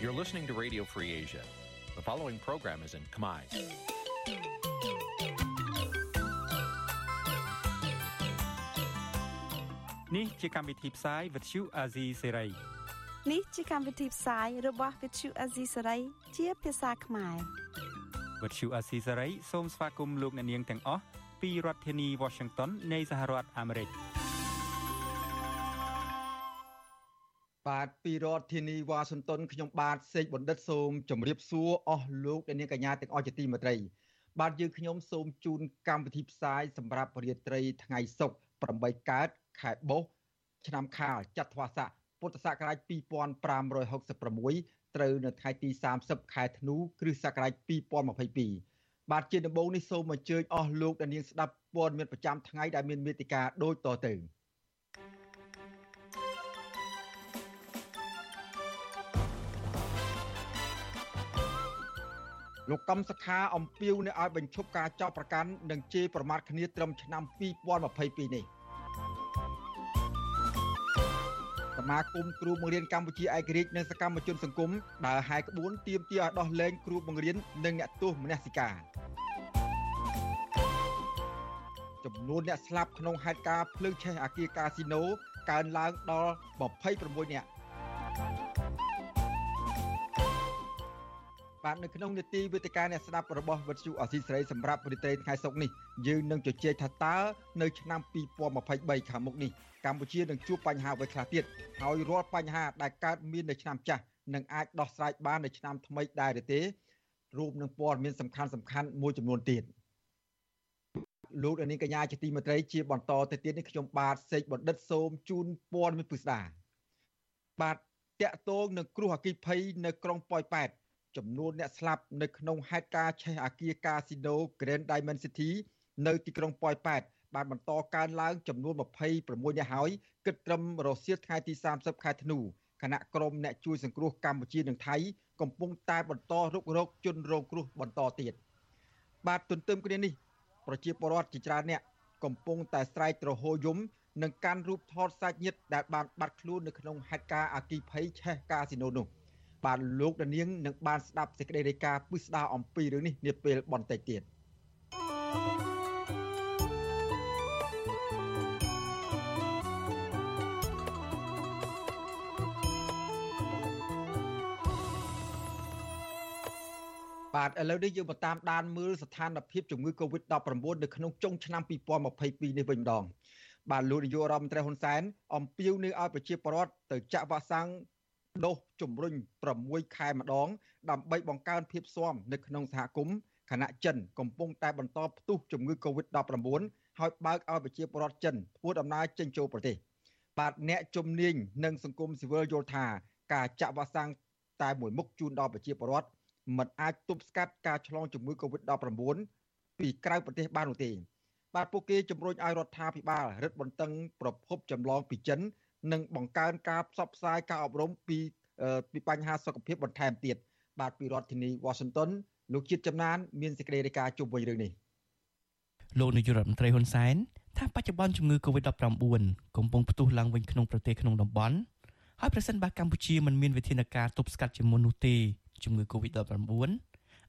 You're listening to Radio Free Asia. The following program is in Khmer. នេះជាកម្មវិធីផ្សាយ Vuthu Azizi Serai នេះជាកម្មវិធីផ្សាយរបស់ Vuthu Azizi Serai ជាភាសាខ្មែរ Vuthu Azizi Serai សូមស្វាគមន៍លោកអ្នកនាងទាំងអស់ពីរដ្ឋធានី Washington នៃសហរដ្ឋអាមេរិក បាទពីរដ្ឋធានីវ៉ាស៊ីនតោនខ្ញុំបាទសេកបណ្ឌិតសូមជម្រាបសួរអស់លោកអ្នកនាងកញ្ញាទាំងអស់ជាទីមេត្រី បាទយើងខ្ញុំសូមជូនកម្មវិធីផ្សាយសម្រាប់រាត្រីថ្ងៃសុក្រ8កើតខែបុស្សឆ្នាំខាលចត្វាស័កពុទ្ធសករាជ2566ត្រូវនៅថ្ងៃទី30ខែធ្នូគ្រិស្តសករាជ2022បាទជាដំបូងនេះសូមអញ្ជើញអស់លោកអ្នកនាងស្ដាប់ព័ត៌មានប្រចាំថ្ងៃដែលមានមេតិការដូចតទៅ លោកកំសខាអំពាវនៅឲ្យបញ្ឈប់ការចោទប្រកាន់និងជេរប្រមាថគ្នាត្រឹមឆ្នាំ2022នេះសមាគមគ្រូបង្រៀនកម្ពុជាឯករាជ្យនិងសកម្មជនសង្គមដើរហែក្បួនទាមទារឲ្យដោះលែងគ្រូបង្រៀននិងអ្នកទោសមនសិការចំនួនអ្នកស្លាប់ក្នុងហេតុការណ៍ភ្លើងឆេះអាគារកាស៊ីណូកើនឡើងដល់26នាក់ បាទនៅក្នុងនីតិវិទ្យាអ្នកស្ដាប់របស់វិទ្យុអសីសេរីសម្រាប់ប្រទេសថ្ងៃសុកនេះយើងនឹងជជែកថាតើនៅឆ្នាំ2023ខាងមុខនេះកម្ពុជានឹងជួបបញ្ហាអ្វីខ្លះទៀតហើយរាល់បញ្ហាដែលកើតមាននៅឆ្នាំចាស់នឹងអាចដោះស្រាយបាននៅឆ្នាំថ្មីដែរឬទេរួមនឹងព័ត៌មានសំខាន់សំខាន់មួយចំនួនទៀតលោកអនីកញ្ញាជាទីមេត្រីជាបន្តទៅទៀតនេះខ្ញុំបាទសេកបណ្ឌិតសូមជូនព័ត៌មានពិស្ដាបាទតកតងនឹងគ្រោះអគិភ័យនៅក្រុងប៉ោយប៉ែត ចំនួនអ្នកស្លាប់នៅក្នុងហេតុការណ៍ឆេះអាគារកាស៊ីណូ Grand Diamond City នៅទីក្រុងប៉ោយប៉ែតបានបន្តកើនឡើងចំនួន26នាក់ហើយគិតត្រឹមរសៀលថ្ងៃទី30ខែធ្នូគណៈក្រុមអ្នកជួយសង្គ្រោះកម្ពុជានិងថៃកំពុងតែបន្តរុករកជនរងគ្រោះបន្តទៀតបាទទន្ទឹមគ្នានេះប្រជាពលរដ្ឋជាច្រើនអ្នកកំពុងតែស្រែកទ្រហោយំនឹងកាន់រូបថតសាច់ញាតិដែលបានបាត់ខ្លួននៅក្នុងហេតុការណ៍អគិភ័យឆេះកាស៊ីណូនោះ បាទលោកដានៀងនឹងបានស្ដាប់សេចក្តីរាយការណ៍ពិស្ដារអំពីរឿងនេះនាពេលបន្តិចទៀតបាទឥឡូវនេះយើងមកតាមដានមើលស្ថានភាពជំងឺ Covid-19 នៅក្នុងចុងឆ្នាំ2022នេះវិញម្ដងបាទលោកនាយករដ្ឋមន្ត្រីហ៊ុនសែនអំពាវនាវឲ្យប្រជាពលរដ្ឋទៅចាក់វ៉ាក់សាំង ដូសជំរុញ6ខែម្ដង ដើម្បីបង្កើនភាពស៊ាំនៅក្នុងសហគមន៍ខណៈចិនកំពុងតែបន្តផ្ទុះជំងឺ Covid-19 ហើយបើកឲ្យប្រជាពលរដ្ឋចិនធ្វើដំណើរចេញចូលប្រទេសបាទអ្នកជំនាញនិងសង្គមស៊ីវិលយល់ថាការចាក់វ៉ាក់សាំងតែមួយមុខជូនដល់ប្រជាពលរដ្ឋមិនអាចទប់ស្កាត់ការឆ្លងជំងឺ Covid-19 ពីក្រៅប្រទេសបាននោះទេបាទពួកគេជំរុញឲ្យរដ្ឋាភិបាលរឹតបន្តឹងប្រភពចម្លងពីចិន និងបង្កើនការផ្សព្វផ្សាយការអប់រំពីពីបញ្ហាសុខភាពបន្ថែមទៀតបាទពីរដ្ឋធានី Washington លោកជាតិចំណាន មានសេចក្តីរាយការណ៍ជុំវិញរឿងនេះលោកនាយករដ្ឋមន្ត្រីហ៊ុនសែនថាបច្ចុប្បន្នជំងឺ Covid-19 កំពុងផ្ទុះឡើងវិញក្នុងប្រទេសក្នុងតំបន់ហើយប្រសិនបើកម្ពុជាមិនមានវិធានការទប់ស្កាត់ជាមុននោះទេជំងឺ Covid-19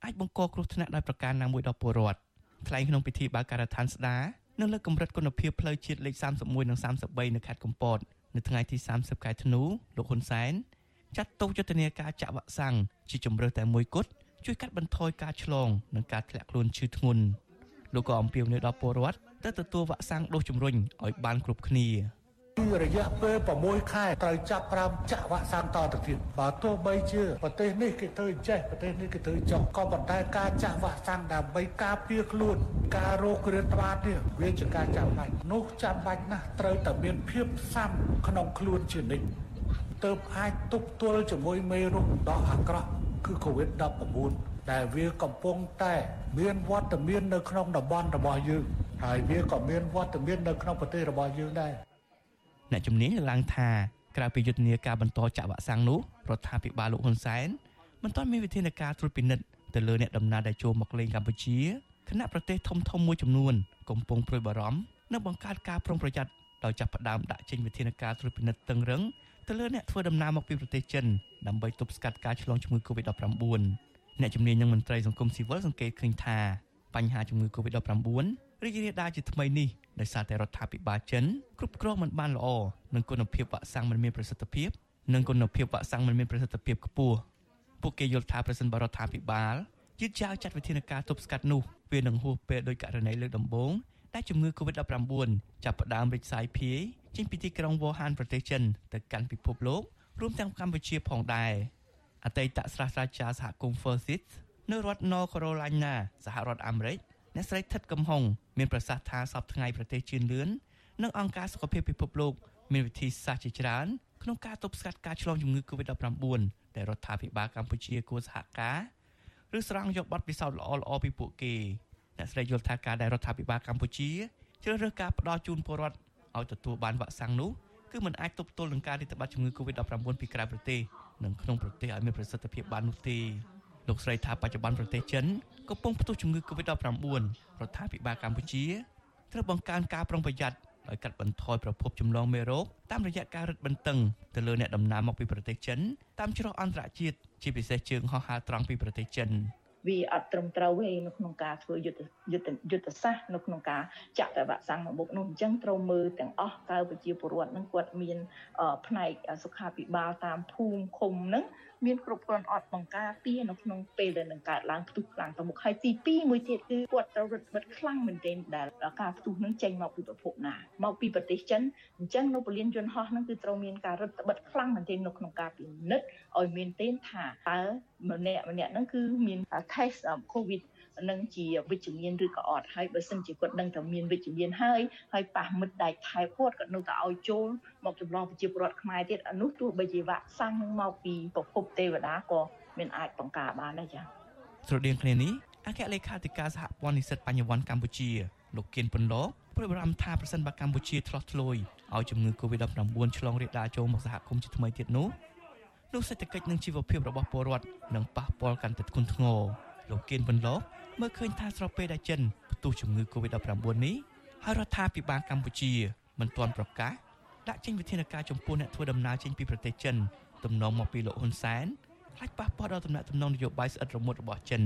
អាចបង្កគ្រោះថ្នាក់ដោយប្រការណាមួយដល់ពលរដ្ឋថ្លែងក្នុងពិធីបើកការដ្ឋានស្ដារនៅលើកម្រិតគុណភាពផ្លូវជាតិលេខ31និង33នៅខេត្តកំពត នៅថ្ងៃទី30ខែធ្នូលោកហ៊ុនសែនចាត់ទុកយុទ្ធនាការចាក់វ៉ាក់សាំងជាជំរើសតែមួយគត់ជួយកាត់បន្ថយការឆ្លងនិងការធ្លាក់ខ្លួនឈឺធ្ងន់លោកក៏អំពាវនាវដល់ពលរដ្ឋទៅទទួលវ៉ាក់សាំងដូសជំរុញឲ្យបានគ្រប់គ្នាពី រយៈពេល6ខែត្រូវចាប់ប្រាំចាក់វ៉ាក់សាំងតទៅទៀតបើទោះបីជាប្រទេសនេះគេធ្វើចេះប្រទេសនេះគេធ្វើចុះក៏ប៉ុន្តែការចាក់វ៉ាក់សាំងដើម្បីការពារខ្លួន ការរោគគ្រឿនត្បាតនេះវាជាការចាំបាច់នោះចាំបាច់ណាស់ត្រូវតែមានភាពសាំក្នុងខ្លួនជានិច្ចទើបអាចទប់ទល់ជាមួយមេរោគដ៏អាក្រក់គឺ COVID-19 ដែលវាកំពុងតែមានវត្តមាននៅក្នុងតំបន់របស់យើងហើយវាក៏មានវត្តមាននៅក្នុងប្រទេសរបស់យើងដែរ អ្នកជំនាញលើកឡើងថាក្រៅពីយុទ្ធនាការបន្តចាក់វ៉ាក់សាំងនោះរដ្ឋាភិបាលលោកហ៊ុនសែនមិនទាន់មានវិធានការត្រួតពិនិត្យទៅលើអ្នកដំណើរដែលចូលមកលេងកម្ពុជាគណៈប្រទេសធំធំមួយចំនួនកំពុងព្រួយបារម្ភនិងបង្កើតការប្រុងប្រយ័ត្នដោយចាប់ផ្ដើមដាក់ចេញវិធានការត្រួតពិនិត្យតឹងរឹងទៅលើអ្នកធ្វើដំណើរមកពីប្រទេសចិនដើម្បីទប់ស្កាត់ការឆ្លងជំងឺ Covid-19 អ្នកជំនាញនិងមន្ត្រីសង្គមស៊ីវិលសង្កេតឃើញថាបញ្ហាជំងឺ Covid-19 រីករាលដាលជាថ្មីនេះ ដោយសារតែរដ្ឋាភិបាលចិនគ្រប់គ្រងមិនបានល្អនិងគុណភាពវ៉ាក់សាំងមិនមានប្រសិទ្ធភាពនិងគុណភាពវ៉ាក់សាំងមិនមានប្រសិទ្ធភាពខ្ពស់ពួកគេយល់ថាប្រសិនបរដ្ឋាភិបាលយឺតយ៉ាវចាត់វិធានការទប់ស្កាត់នោះវានឹងហួសពេលដោយករណីលើកដំបូងដែលជំងឺ Covid-19 ចាប់ផ្ដើមរីកសាយភាយចេញពីទីក្រុងវ៉ូហានប្រទេសចិនទៅកាន់ពិភពលោករួមទាំងកម្ពុជាផងដែរអតីតសាស្ត្រាចារ្យសហគមន៍ Forsyth នៅរដ្ឋ North Carolina សហរដ្ឋអាមេរិក អ្នកស្រីថិតកំហុងមានប្រសាសន៍ថាសពថ្ងៃប្រទេសជឿនលឿននិងអង្គការសុខភាពពិភពលោកមានវិធីសាស្ត្រជាច្រើនក្នុងការទប់ស្កាត់ការឆ្លងជំងឺ Covid-19 ដែលរដ្ឋាភិបាលកម្ពុជាគួរសហការឬស្រង់យកបទពិសោធន៍ល្អៗពីពួកគេអ្នកស្រីយល់ថាការដែលរដ្ឋាភិបាលកម្ពុជាជ្រើសរើសការផ្ដល់ជូនពលរដ្ឋឲ្យទទួលបានវ៉ាក់សាំងនោះគឺมันអាចទប់ទល់នឹងការរាតត្បាតជំងឺ Covid-19 ពីក្រៅប្រទេសនិងក្នុងប្រទេសឲ្យមានប្រសិទ្ធភាពបាននោះទេ លោកស្រីថាបច្ចុប្បន្នប្រទេសចិនកំពុងផ្ទុះជំងឺ Covid-19 រដ្ឋាភិបាលកម្ពុជាត្រូវបង្កើនការប្រុងប្រយ័ត្នដោយកាត់បន្ថយប្រភពចម្លងមេរោគតាមរយៈការរឹតបន្តឹងទៅលើអ្នកដំណើរមកពីប្រទេសចិនតាមច្រកអន្តរជាតិជាពិសេសជើងហោះហើរត្រង់ពីប្រទេសចិនវាអត់ត្រឹមត្រូវទេនៅក្នុងការធ្វើយុទ្ធយុទ្ធយុទ្ធសាស្ត្រនៅក្នុងការចាក់តែវ៉ាក់សាំងមកមុខនោះអញ្ចឹងត្រូវមើលទាំងអស់តើប្រជាពលរដ្ឋនឹងគាត់មានផ្នែកសុខាភិបាលតាមភូមិឃុំហ្នឹង មានគ្រប់គ្រាន់អត់បង្ការពារនៅក្នុងពេលដែលនឹងកើតឡើងផ្ទុះខ្លាំងទៅមុខហើយទី2មួយទៀតគឺគាត់ត្រូវរឹតបន្តឹងខ្លាំងមែនទែនដែលការផ្ទុះនឹងចេញមកពីប្រភពណាមកពីប្រទេសចិនអញ្ចឹងនៅពលានយន្តហោះហ្នឹងគឺត្រូវមានការរឹតបន្តឹងខ្លាំងមែនទែននៅក្នុងការពិនិត្យឲ្យមានទែនថាតើម្នាក់ម្នាក់ហ្នឹងគឺមាន test covid នឹងជាវិជ្ជមានឬក៏អត់ហើយបើសិនជាគាត់ដឹងថាមានវិជ្ជមានហើយហើយប៉ះមិត្តដៃថែគាត់គាត់នៅតែឲ្យចូលមកចម្លងប្រជាពលរដ្ឋខ្មែរទៀតអានោះទោះបីជាវ៉ាក់សាំងមកពីប្រភពទេវតាក៏មានអាចបង្ការបានដែរចា៎ស្រដៀងគ្នានេះអគ្គលេខាធិការសហព័ន្ធនិស្សិតបញ្ញវន្តកម្ពុជាលោកគៀនពន្លកព្រួយបារម្ភថាប្រសិនបើកម្ពុជាឆ្លោះឆ្លួយឲ្យជំងឺ Covid-19 ឆ្លងរាលដាលចូលមកសហគមន៍ជាថ្មីទៀតនោះនោះសេដ្ឋកិច្ចនិងជីវភាពរបស់ពលរដ្ឋនឹងប៉ះពាល់កាន់តែធ្ងន់ធ្ងរលោកគៀនពន្លក មើលឃើញថាស្របពេលដែលចិនផ្ទុះជំងឺ Covid-19 នេះហើយរដ្ឋាភិបាលកម្ពុជាមិនទាន់ប្រកាសដាក់ចេញវិធានការចំពោះអ្នកធ្វើដំណើរចេញពីប្រទេសចិនទំនងមកពីលោកហ៊ុនសែនខ្លាចប៉ះពាល់ដល់ទំនាក់ទំនងនយោបាយស្អិតរមួតរបស់ចិន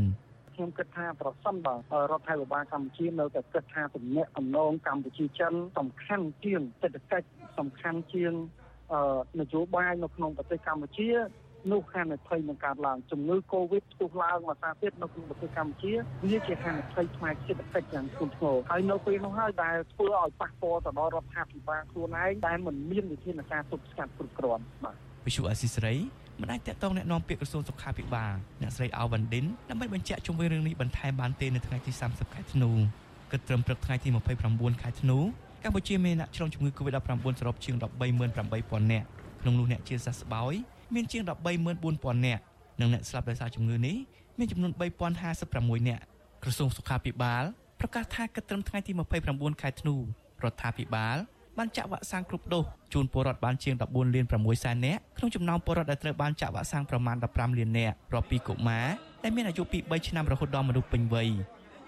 ខ្ញុំគិតថាប្រសិនបើរដ្ឋាភិបាលកម្ពុជានៅតែគិតថាទំនាក់ទំនងកម្ពុជាចិនសំខាន់ជាងសេដ្ឋកិច្ចសំខាន់ជាងនយោបាយនៅក្នុងប្រទេសកម្ពុជា នោះហានិភ័យនឹងកើតឡើងជំងឺ Covid ផ្ទុះឡើងមកសាទៀតនៅក្នុងប្រទេសកម្ពុជាវាជាហានិភ័យផ្នែកសេដ្ឋកិច្ចយ៉ាងធ្ងន់ធ្ងរហើយនៅពេលនោះហើយដែលធ្វើឲ្យប៉ះពាល់ទៅដល់រដ្ឋាភិបាលខ្លួនឯងដែលមិនមានវិធានការទប់ស្កាត់គ្រប់គ្រាន់បាទវិសុអាស៊ីសេរីមិនអាចតកតងแนะនាំពាក្យក្រសួងសុខាភិបាលអ្នកស្រីអាវវ៉ាន់ឌិនដើម្បីបញ្ជាក់ជុំវិញរឿងនេះបន្ថែមបានទេនៅថ្ងៃទី30ខែធ្នូគិតត្រឹមព្រឹកថ្ងៃទី29ខែធ្នូកម្ពុជាមានអ្នកឆ្លងជំងឺ Covid-19 សរុបជាង138,000នាក់ក្នុងនោះអ្នកជាសះស្បើយ មានជាង134,000នាក់និងអ្នកស្លាប់ដោយសារជំងឺនេះមានចំនួន3056នាក់ក្រសួងសុខាភិបាលប្រកាសថាគិតត្រឹមថ្ងៃទី29ខែធ្នូរដ្ឋាភិបាលបានចាក់វ៉ាក់សាំងគ្រប់ដូសជូនពលរដ្ឋបានជាង14លាន6សែននាក់ក្នុងចំណោមពលរដ្ឋដែលត្រូវបានចាក់វ៉ាក់សាំងប្រមាណ15លាននាក់រាប់ពីកុមារដែលមានអាយុពី3ឆ្នាំរហូតដល់មនុស្សពេញវ័យ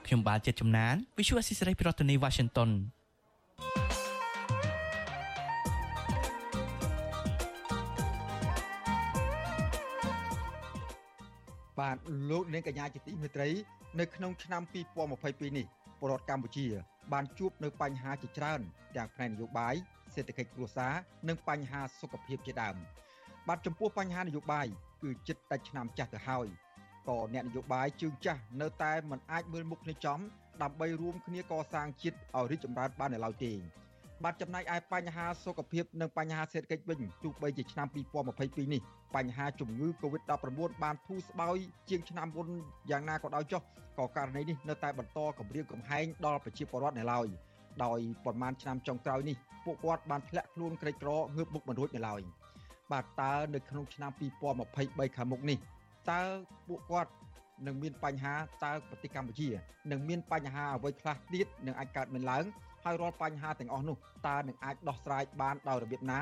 ខ្ញុំបាទចិត្តចំណាន Visual Assisray ប្រធានាទី Washington បាទលោកនាងកញ្ញាជាទីមេត្រី នៅក្នុងឆ្នាំ2022នេះពលរដ្ឋកម្ពុជា បានជួបនៅបញ្ហាជាច្រើនទាំងផ្នែកនយោបាយសេដ្ឋកិច្ចគ្រួសារនិងបញ្ហាសុខភាពជាដើមបាទចំពោះបញ្ហានយោបាយគឺចិត្តតែឆ្នាំចាស់ទៅហើយក៏អ្នកនយោបាយជើងចាស់នៅតែមិនអាចមើលមុខគ្នាចំដើម្បីរួមគ្នាកសាងជាតិឲ្យរីកចម្រើនបាននៅឡើយទេ បាទចំណែកឯបញ្ហាសុខភាពនិងបញ្ហាសេដ្ឋកិច្ចវិញទោះបីជាឆ្នាំ2022នេះបញ្ហាជំងឺ Covid-19 បានធូរស្បើយជាងឆ្នាំមុនយ៉ាងណាក៏ដោយចុះក៏ករណីនេះនៅតែបន្តគម្រាមកំហែងដល់ប្រជាពលរដ្ឋនៅឡើយដោយប្រមាណឆ្នាំចុងក្រោយនេះពួកគាត់បានធ្លាក់ខ្លួនក្រីក្រងើបមុខមិនរួចនៅឡើយបាទតើនៅក្នុងឆ្នាំ2023ខាងមុខនេះតើពួកគាត់នឹងមានបញ្ហាតើប្រទេសកម្ពុជានឹងមានបញ្ហាអ្វីខ្លះទៀតនឹងអាចកើតមានឡើង ហើយរាល់បញ្ហាទាំងអស់នោះតើនឹងអាចដោះស្រាយបានដោយរបៀបណា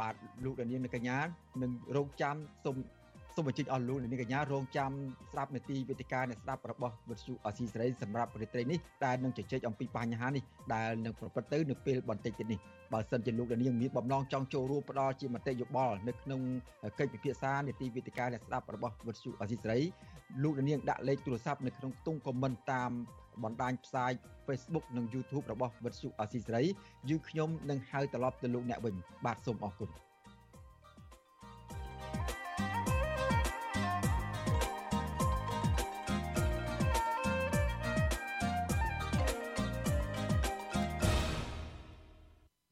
បាទលោកដានៀងនិងកញ្ញានឹងរងចាំសូមសូមអញ្ជើញអស់លោកអ្នកនាងកញ្ញារងចាំស្ដាប់នេតិវេទិកាអ្នកស្ដាប់របស់វិទ្យុអស៊ីសេរីសម្រាប់ប្រទេសនេះដែលនឹងជជែកអំពីបញ្ហានេះដែលនឹងប្រព្រឹត្តទៅនៅពេលបន្តិចទៀតនេះបើសិនជាលោកអ្នកនាងមានបំណងចង់ចូលរួមផ្ដល់ជាមតិយោបល់នៅក្នុងកិច្ចពិភាក្សានេតិវេទិកាអ្នកស្ដាប់របស់វិទ្យុអស៊ីសេរីលោកអ្នកនាងដាក់លេខទូរស័ព្ទនៅក្នុងខ្ទង់ comment តាម បណ្ដាញផ្សាយ Facebook និង YouTube របស់វិទ្យុអស៊ីសេរីយើងខ្ញុំនឹងហៅត្រឡប់ទៅលោកអ្នកវិញបាទសូមអរគុណ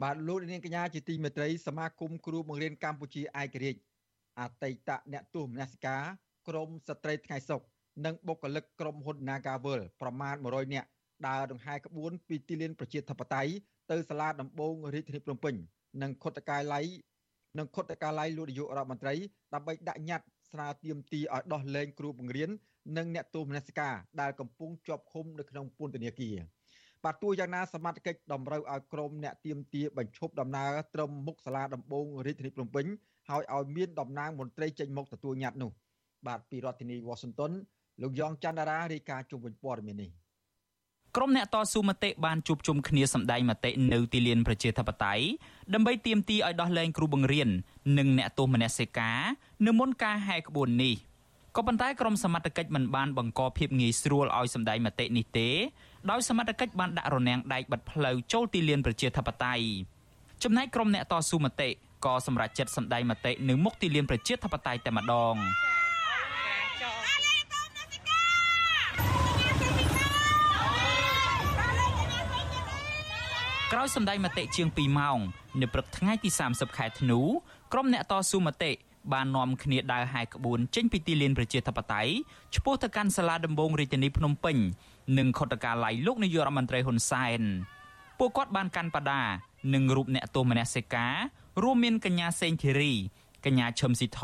បាទលោកនាងកញ្ញាជាទីមេត្រីសមាគមគ្រូបង្រៀនកម្ពុជាឯករាជ្យអតីតអ្នកទោសមនសិការក្រមស្ត្រីថ្ងៃសុក និងបុគ្គលិកក្រុមហ៊ុន Nagavel ប្រមាណ100នាក់ដើរដង្ហែក្បួនពីទីលានប្រជាធិបតេយ្យទៅសាលាដំបងរាជធានីភ្នំពេញនិងខុទ្ទកាល័យនិងខុទ្ទកាល័យលោកនាយករដ្ឋមន្ត្រីដើម្បីដាក់ញត្តិស្នើទាមទារឲ្យដោះលែងគ្រូបង្រៀននិងអ្នកទោសមនសិការដែលកំពុងជាប់ឃុំនៅក្នុងពន្ធនាគារបាទទោះយ៉ាងណាសមត្ថកិច្ចតម្រូវឲ្យក្រុមអ្នកទៀមទាបញ្ឈប់ដំណើរត្រឹមមុខសាលាដំបងរាជធានីភ្នំពេញហើយឲ្យមានតំណាងមន្ត្រីចេញមុខទទួលញត្តិនោះបាទពីរដ្ឋធានីវ៉ាស៊ីនតោន លោកយ៉ងច័ន្ទរារាយការណ៍ជុំវិញព័ត៌មាននេះក្រុមអ្នកតស៊ូមតិបានជួបជុំគ្នាសម្ដែងមតិនៅទីលានប្រជាធិបតេយ្យដើម្បីទាមទារឲ្យដោះលែងគ្រូបង្រៀននិងអ្នកទោសមនសិការនៅមុនការហែកក្បួននេះក៏ប៉ុន្តែក្រុមសមត្ថកិច្ចមិនបានបង្កភាពងាយស្រួលឲ្យសម្ដែងមតិនេះទេដោយសមត្ថកិច្ចបានដាក់រនាំងដែកបិទផ្លូវចូលទីលានប្រជាធិបតេយ្យចំណែកក្រុមអ្នកតស៊ូមតិក៏សម្រេចចិត្តសម្ដែងមតិនៅមុខទីលានប្រជាធិបតេយ្យតែម្ដង ក្រោយសម្ដែងមតិជាង2ម៉ោងនៅព្រឹកថ្ងៃទី30ខែធ្នូក្រុមអ្នកតស៊ូមតិបាននាំគ្នាដើរហែកក្បួនចេញពីទីលានប្រជាធិបតេយ្យឆ្ពោះទៅកាន់សាលាដំបងរាជធានីភ្នំពេញនិងខុទ្ទកាល័យលោកនាយករដ្ឋមន្ត្រីហ៊ុនសែនពួកគាត់បានកាន់បដានិងរូបអ្នកទោសមនសិការរួមមានកញ្ញាសេងធីរីកញ្ញាឈឹមស៊ីធ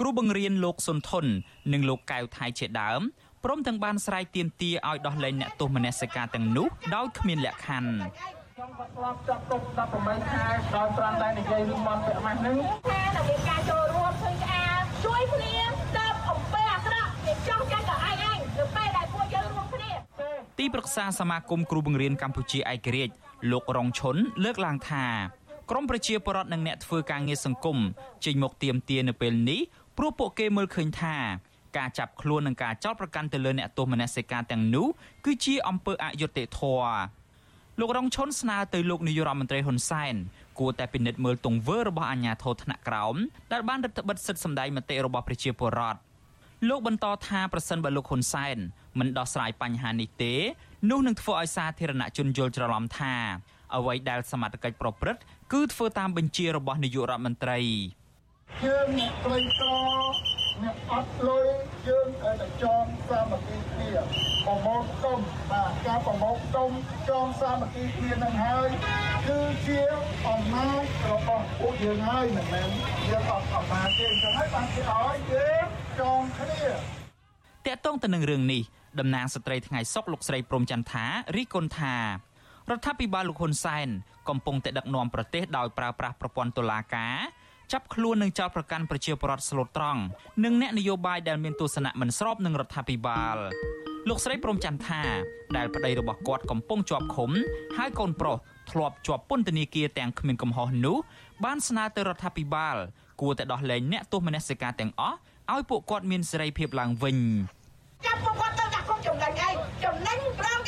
គ្រូបង្រៀនលោកសុនធុននិងលោកកៅថៃជាដើមព្រមទាំងបានស្រ័យទាមទារឲ្យដោះលែងអ្នកទោសមនសិការទាំងនោះដោយគ្មានលក្ខខណ្ឌ ខ្ញុំក៏ធ្លាប់ចាប់ទុក18ខែដោយត្រង់តែនិយាយរឿងមកពាក់ម៉ាស់នឹងថានៅមានការចូលរួមឃើញក្អាជួយគ្នាស្ដាប់អំពើអាក្រក់គេចង់ចាញ់ដល់ឯងឯងនៅពេលដែលពួកយើងរួមគ្នាទីប្រឹក្សាសមាគមគ្រូបង្រៀនកម្ពុជាឯករាជ្យលោករងឈុនលើកឡើងថាក្រមប្រជាពលរដ្ឋនិងអ្នកធ្វើការងារសង្គមចេញមកទៀមទានៅពេលនេះព្រោះពួកគេមើលឃើញថាការចាប់ខ្លួននិងការចោទប្រកាន់ទៅលើអ្នកទោសមនសិការទាំងនោះគឺជាអំពើអយុត្តិធម៌ លោករងឈុនស្នើទៅលោកនាយករដ្ឋមន្ត្រីហ៊ុនសែនគួរតែពិនិត្យមើលទង្វើរបស់អាជ្ញាធរថ្នាក់ក្រោមដែលបានរដ្ឋបិទសិទ្ធិសម្ដែងមតិរបស់ប្រជាពលរដ្ឋលោកបន្តថាប្រសិនបើលោកហ៊ុនសែនមិនដោះស្រាយបញ្ហានេះទេនោះនឹងធ្វើឲ្យសាធារណជនយល់ច្រឡំថាអ្វីដែលសមត្ថកិច្ចប្រព្រឹត្តគឺធ្វើតាមបញ្ជារបស់នាយករដ្ឋមន្ត្រីយើងអ្នកក្រីក្រ អ្នកអត់លុយយើងត្រូវតែចងសាមគ្គីគ្នាប្រមូលទុំបាទការប្រមូលទុំចងសាមគ្គីគ្នានឹងហើយគឺជាអំណាចរបស់ពួកយើងហើយមិនមែនយើងអត់អំណាចទេអញ្ចឹងហើយបានគេឲ្យយើងចងគ្នាតកតងទៅនឹងរឿងនេះតំណាងស្ត្រីថ្ងៃសុកលោកស្រីព្រំចន្ទថារីគុណថារដ្ឋាភិបាលលោកហ៊ុនសែនកំពុងតែដឹកនាំប្រទេសដោយប្រើប្រាស់ប្រព័ន្ធតុលាការ ចាប់ខ្លួននិងចោទប្រកាន់ប្រជាពលរដ្ឋស្លូតត្រង់និងអ្នកនយោបាយដែលមានទស្សនៈមិនស្របនឹងរដ្ឋាភិបាលលោកស្រីព្រមច័ន្ទថាដែលប្តីរបស់គាត់កំពុងជាប់ឃុំហើយកូនប្រុសធ្លាប់ជាប់ពន្ធនាគារទាំងគ្មានកំហុសនោះបានស្នើទៅរដ្ឋាភិបាលគួរតែដោះលែងអ្នកទោសមនសិការទាំងអស់ឲ្យពួកគាត់មានសេរីភាពឡើងវិញចាប់ពួកគាត់ទៅដាក់គុំចំណេញឯងចំណេញប្រង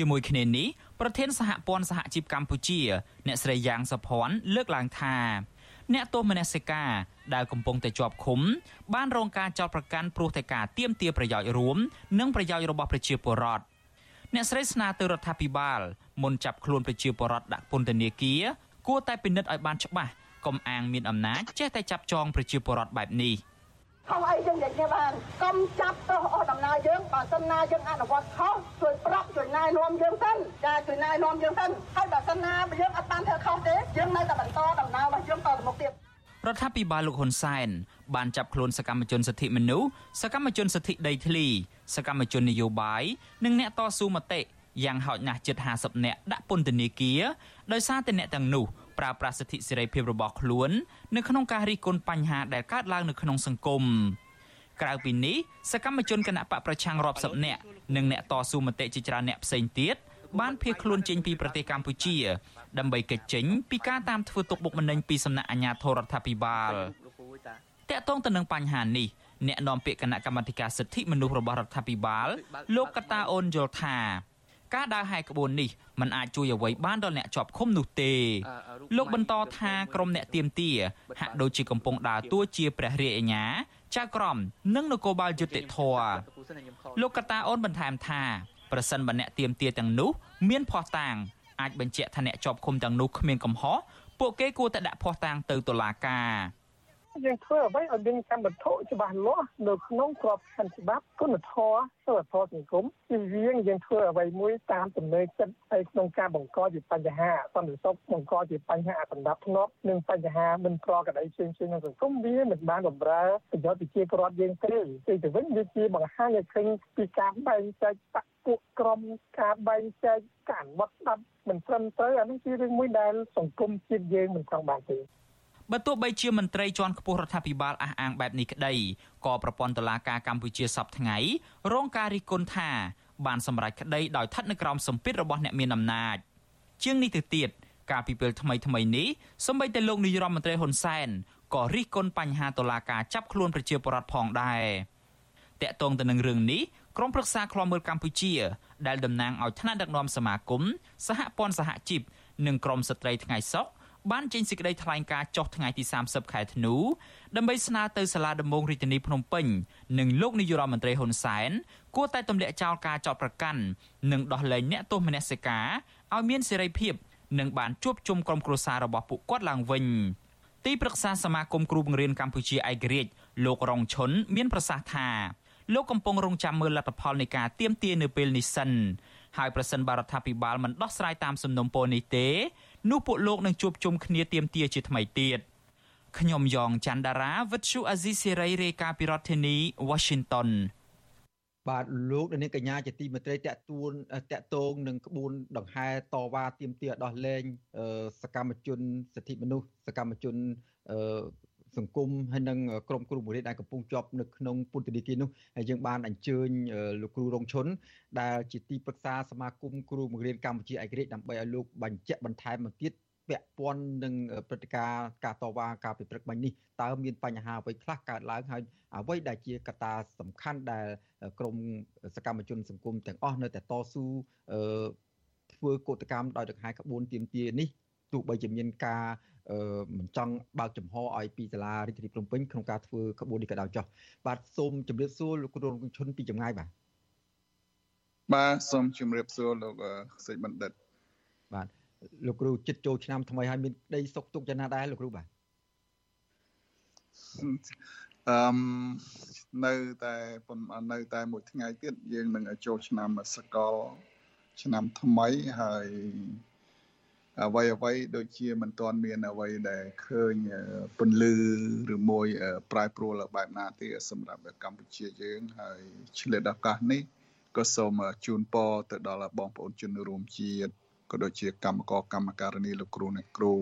ជាមួយគ្នានេះប្រធានសហព័ន្ធសហជីពកម្ពុជា អ្នកស្រីយ៉ាងសុភ័ណ្ឌលើកឡើងថាអ្នកទោសមនសិការដែលកំពុងតែជាប់ឃុំ បានរងការចោទប្រកាន់ព្រោះតែការទាមទារប្រយោជន៍រួម និងប្រយោជន៍របស់ប្រជាពលរដ្ឋអ្នកស្រីស្នើទៅរដ្ឋាភិបាលមុនចាប់ខ្លួនប្រជាពលរដ្ឋដាក់ពន្ធនាគារគួរតែពិនិត្យឲ្យបានច្បាស់កុំអាងមានអំណាចចេះតែចាប់ចងប្រជាពលរដ្ឋបែបនេះ ខុសអីយើងនិយាយគ្នាបានកុំចាប់ទោសអស់ដំណើរយើងបើសិនណាយើងអនុវត្តខុសជួយប្រាប់ជួយណែនាំយើងសិនចាជួយណែនាំយើងសិនហើយបើសិនណាយើងអត់បានធ្វើខុសទេយើងនៅតែបន្តដំណើររបស់យើងតទៅមុខទៀតរដ្ឋាភិបាលលោកហ៊ុនសែនបានចាប់ខ្លួនសកម្មជនសិទ្ធិមនុស្សសកម្មជនសិទ្ធិដីធ្លី សកម្មជននយោបាយនិងអ្នកតស៊ូមតិយ៉ាងហោចណាស់ជិត50នាក់ដាក់ពន្ធនាគារដោយសារតែអ្នកទាំងនោះ ប្រើប្រាស់សិទ្ធិសេរីភាពរបស់ខ្លួននៅក្នុងការរិះគន់បញ្ហាដែលកើតឡើងនៅក្នុងសង្គមក្រៅពីនេះសកម្មជនគណៈបកប្រឆាំងរាប់សិបនាក់និងអ្នកតស៊ូមតិជាច្រើនអ្នកផ្សេងទៀតបានភៀសខ្លួនចេញពីប្រទេសកម្ពុជា ដើម្បីគេចចេញពីការតាមធ្វើទុកបុកម្នេញពីសំណាក់អាជ្ញាធររដ្ឋាភិបាលតកតងទៅនឹងបញ្ហានេះអ្នកនាំពាក្យគណៈកម្មាធិការសិទ្ធិមនុស្សរបស់រដ្ឋាភិបាលលោកកតាអូនយល់ថា ការដើរហែកក្បួននេះมันអាចជួយអ្វីបានដល់អ្នកជាប់ឃុំនោះទេលោកបន្តថាក្រុមអ្នកទៀមទាហាក់ដូចជាកំពុងដើរតួជាព្រះរាជអាជ្ញាចៅក្រមនិងនគរបាលយុតិធធលោកកតាអូនបន្ថែមថាប្រសិនបើអ្នកទៀមទាទាំងនោះមានភ័ស្តុតាងអាចបញ្ជាក់ថាអ្នកជាប់ឃុំទាំងនោះគ្មានកំហុសពួកគេគួរតែដាក់ភ័ស្តុតាងទៅតុលាការ យើងធ្វើអ្វីឲ្យមានកម្មវត្ថុច្បាស់លាស់នៅក្នុងក្របខ័ណ្ឌច្បាប់គុណធម៌សិលធម៌សង្គមពីយើងយើងធ្វើអ្វីមួយតាមទំនេរចិត្តហើយក្នុងការបង្កជាបញ្ហាសន្តិសុខបង្កជាបញ្ហាអសន្តិភាពនិងបញ្ហាមិនប្រក្រតីផ្សេងៗក្នុងសង្គមវាមិនបានបម្រើប្រយោជន៍ប្រជាពលរដ្ឋយើងទេទីទៅវិញវាជាបង្ហាញឲ្យឃើញពីការបែងចែកបកពួកក្រុមការបែងចែកការវត្តស្ដាប់មិនត្រឹមត្រូវអានេះជារឿងមួយដែលសង្គមជាតិយើងមិនចង់បានទេ បើទោះបីជាមន្ត្រីជាន់ខ្ពស់រដ្ឋាភិបាលអះអាងបែបនេះក្តីក៏ប្រព័ន្ធតុលាការកម្ពុជាសពថ្ងៃរងការរិះគន់ថាបានសម្រេចក្តីដោយស្ថិតនៅក្រោមសម្ពាធរបស់អ្នកមានអំណាចជាងនេះទៅទៀតការពីពេលថ្មីថ្មីនេះសម្បីតែលោកនាយរដ្ឋមន្ត្រីហ៊ុនសែនក៏រិះគន់បញ្ហាតុលាការចាប់ខ្លួនប្រជាពលរដ្ឋផងដែរតាក់ទងទៅនឹងរឿងនេះក្រុមប្រឹក្សាឃ្លាំមើលកម្ពុជា ដែលតំណាងឲ្យថ្នាក់ដឹកនាំសមាគមសហព័ន្ធសហជីពនិងក្រមស្ត្រីថ្ងៃសុខ បានចេញសេចក្តីថ្លែងការណ៍ចុះថ្ងៃទី30ខែធ្នូដើម្បីស្នើទៅសាលាដំបងរាជធានីភ្នំពេញនិងលោកនាយរដ្ឋមន្ត្រីហ៊ុនសែនគួរតែទម្លាក់ចោលការចោទប្រកាន់និងដោះលែងអ្នកទោសមនសិការឲ្យមានសេរីភាពនិងបានជួបជុំក្រុមគ្រួសាររបស់ពួកគាត់ឡើងវិញទីប្រឹក្សាសមាគមគ្រូបង្រៀនកម្ពុជាឯករាជ្យលោករងឈុនមានប្រសាសន៍ថាលោកកំពុងរងចាំមើលលទ្ធផលនៃការទៀមទានៅពេលនេះសិនហើយប្រសិនបរដ្ឋាភិបាលមិនដោះស្រាយតាមសំណុំពរនេះទេ នោះពួកលោកនឹងជួបជុំគ្នាទៀមទាជាថ្មីទៀតខ្ញុំយ៉ងច័ន្ទដារាវិទ្យុអាស៊ីសេរីរាយការណ៍ពីរដ្ឋធានី Washington បាទលោកនាងកញ្ញាជាទីមេត្រីតកទួនតកតងនឹងក្បួនដង្ហែតវ៉ាទៀមទាដោះលែងសកម្មជនសិទ្ធិមនុស្សសកម្មជន សង្គមហើយនិងក្រុមគ្រូបង្រៀនដែលកំពុងជាប់នៅក្នុងពន្ធនាគារនោះហើយយើងបានអញ្ជើញលោកគ្រូរងឈុនដែលជាទីប្រឹក្សាសមាគមគ្រូបង្រៀនកម្ពុជាឯករាជ្យដើម្បីឲ្យលោកបញ្ជាក់បន្ថែមមកទៀតពាក់ព័ន្ធនឹងព្រឹត្តិការណ៍ការតវ៉ាការពិព្រឹកបាញ់នេះតើមានបញ្ហាអ្វីខ្លះកើតឡើងហើយអ្វីដែលជាកត្តាសំខាន់ដែលក្រមសកម្មជនសង្គមទាំងអស់នៅតែតស៊ូធ្វើកោតកម្មដោយដង្ហែក្បួនទៀមទានេះទោះបីជាមានការ មិនចង់បើកចំហឲ្យពីសាលារាជធានីភ្នំពេញក្នុងការធ្វើក្បួននេះក៏ដោយចោះបាទសូមជម្រាបសួរលោកគ្រូរងឈុនពីចម្ងាយបាទបាទសូមជម្រាបសួរលោកសេចបណ្ឌិត បាទលោកគ្រូចិត្តចូលឆ្នាំថ្មីហើយមានក្តីសុខទុក្ខយ៉ាងណាដែរលោកគ្រូបាទអឺនៅតែប៉ុន្មាននៅតែមួយថ្ងៃទៀតយើងនឹងចូលឆ្នាំសកល ឆ្នាំថ្មីហើយ អ្វីអ្វីដូចជាមិនទាន់មានអ្វីដែលឃើញពន្លឺឬមួយប្រែប្រួលបែបណាទេសម្រាប់កម្ពុជាយើងហើយឆ្លៀតឱកាសនេះក៏សូមជូនពរទៅដល់បងប្អូនជនរួមជាតិក៏ដូចជាកម្មករកម្មការិនីលោកគ្រូអ្នកគ្រូ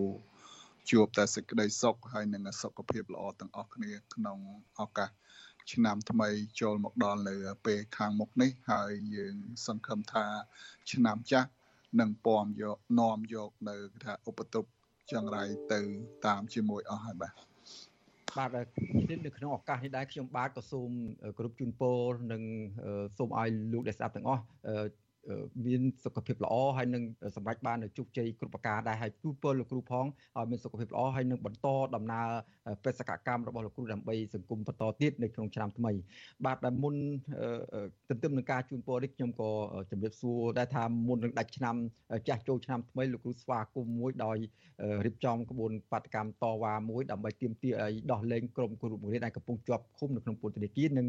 ជួបតែសេចក្តីសុខហើយនិងសុខភាពល្អទាំងអស់គ្នាក្នុងឱកាសឆ្នាំថ្មីចូលមកដល់នៅពេលខាងមុខនេះហើយយើងសង្ឃឹមថាឆ្នាំចាស់ និងពំយកនាំយកនៅថាឧបតុបចង្រៃទៅតាមជាមួយអស់ហើយបាទបាទនៅក្នុងឱកាសនេះដែរខ្ញុំបាទក៏សូមគ្រប់ជូនពរនិងសូមឲ្យលោកដែលស្ដាប់ទាំងអស់ មានសុខភាពល្អហើយនឹងសម្រេចបាននូវជោគជ័យគ្រប់ប្រការដែរហើយទូពលលោកគ្រូផងឲ្យមានសុខភាពល្អហើយនឹងបន្តដំណើរបេសកកម្មរបស់លោកគ្រូដើម្បីសង្គមបន្តទៀតនៅក្នុងឆ្នាំថ្មី បាទដែលមុនទន្ទឹមនឹងការជូនពរនេះខ្ញុំក៏ជម្រាបសួរដែរថាមុននឹងដាច់ឆ្នាំចាស់ចូលឆ្នាំថ្មីលោកគ្រូស្វាគមន៍មួយដោយរៀបចំក្បួនបាតកម្មតវ៉ាមួយដើម្បីទាមទារឲ្យដោះលែងក្រុមគ្រូបង្រៀនដែលកំពុងជាប់ឃុំនៅក្នុងពន្ធនាគារនិង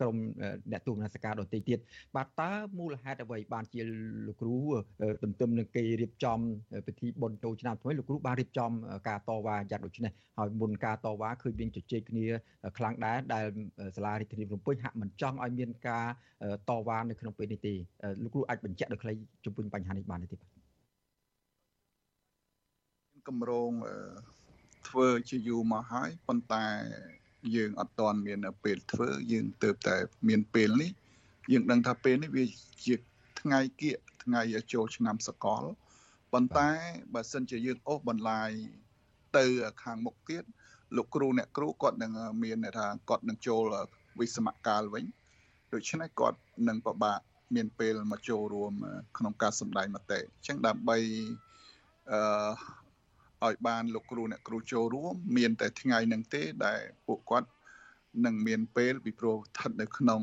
ក្រុមអ្នកទូតនសិការដទៃទៀតបាទតើមូលហេតុអ្វីបានជាលោកគ្រូទន្ទឹមនឹងគេរៀបចំពិធីបុណ្យចូលឆ្នាំថ្មីលោកគ្រូបានរៀបចំការតវ៉ាយ៉ាងដូចនេះហើយមុនការតវ៉ាឃើញមានជជែកគ្នាខ្លាំងដែរដែលសាលារាជធានីភ្នំពេញហាក់មិនចង់ឲ្យមានការតវ៉ានៅក្នុងពេលនេះទេលោកគ្រូអាចបញ្ជាក់ដោយខ្លីជំវិញបញ្ហានេះបានទេបាទគម្រោងធ្វើជាយូរមកហើយប៉ុន្តែយើងអត់ទាន់មានពេលធ្វើយើងទៅតែមានពេលនេះយើងដឹងថាពេលនេះវាជា ថ្ងៃគៀកថ្ងៃចូលឆ្នាំសកលប៉ុន្តែបើសិនជាយើងអូសបន្លាយទៅខាងមុខទៀតលោកគ្រូអ្នកគ្រូគាត់នឹងមានថាគាត់នឹងចូលវិសមកាលវិញដូច្នេះគាត់នឹងពិបាកមានពេលមកចូលរួមក្នុងការសម្ដែងមតិអញ្ចឹងដើម្បីអឺឲ្យបានលោកគ្រូអ្នកគ្រូចូលរួមមានតែថ្ងៃនឹងទេដែលពួកគាត់នឹងមានពេលពីព្រោះស្ថិតនៅក្នុង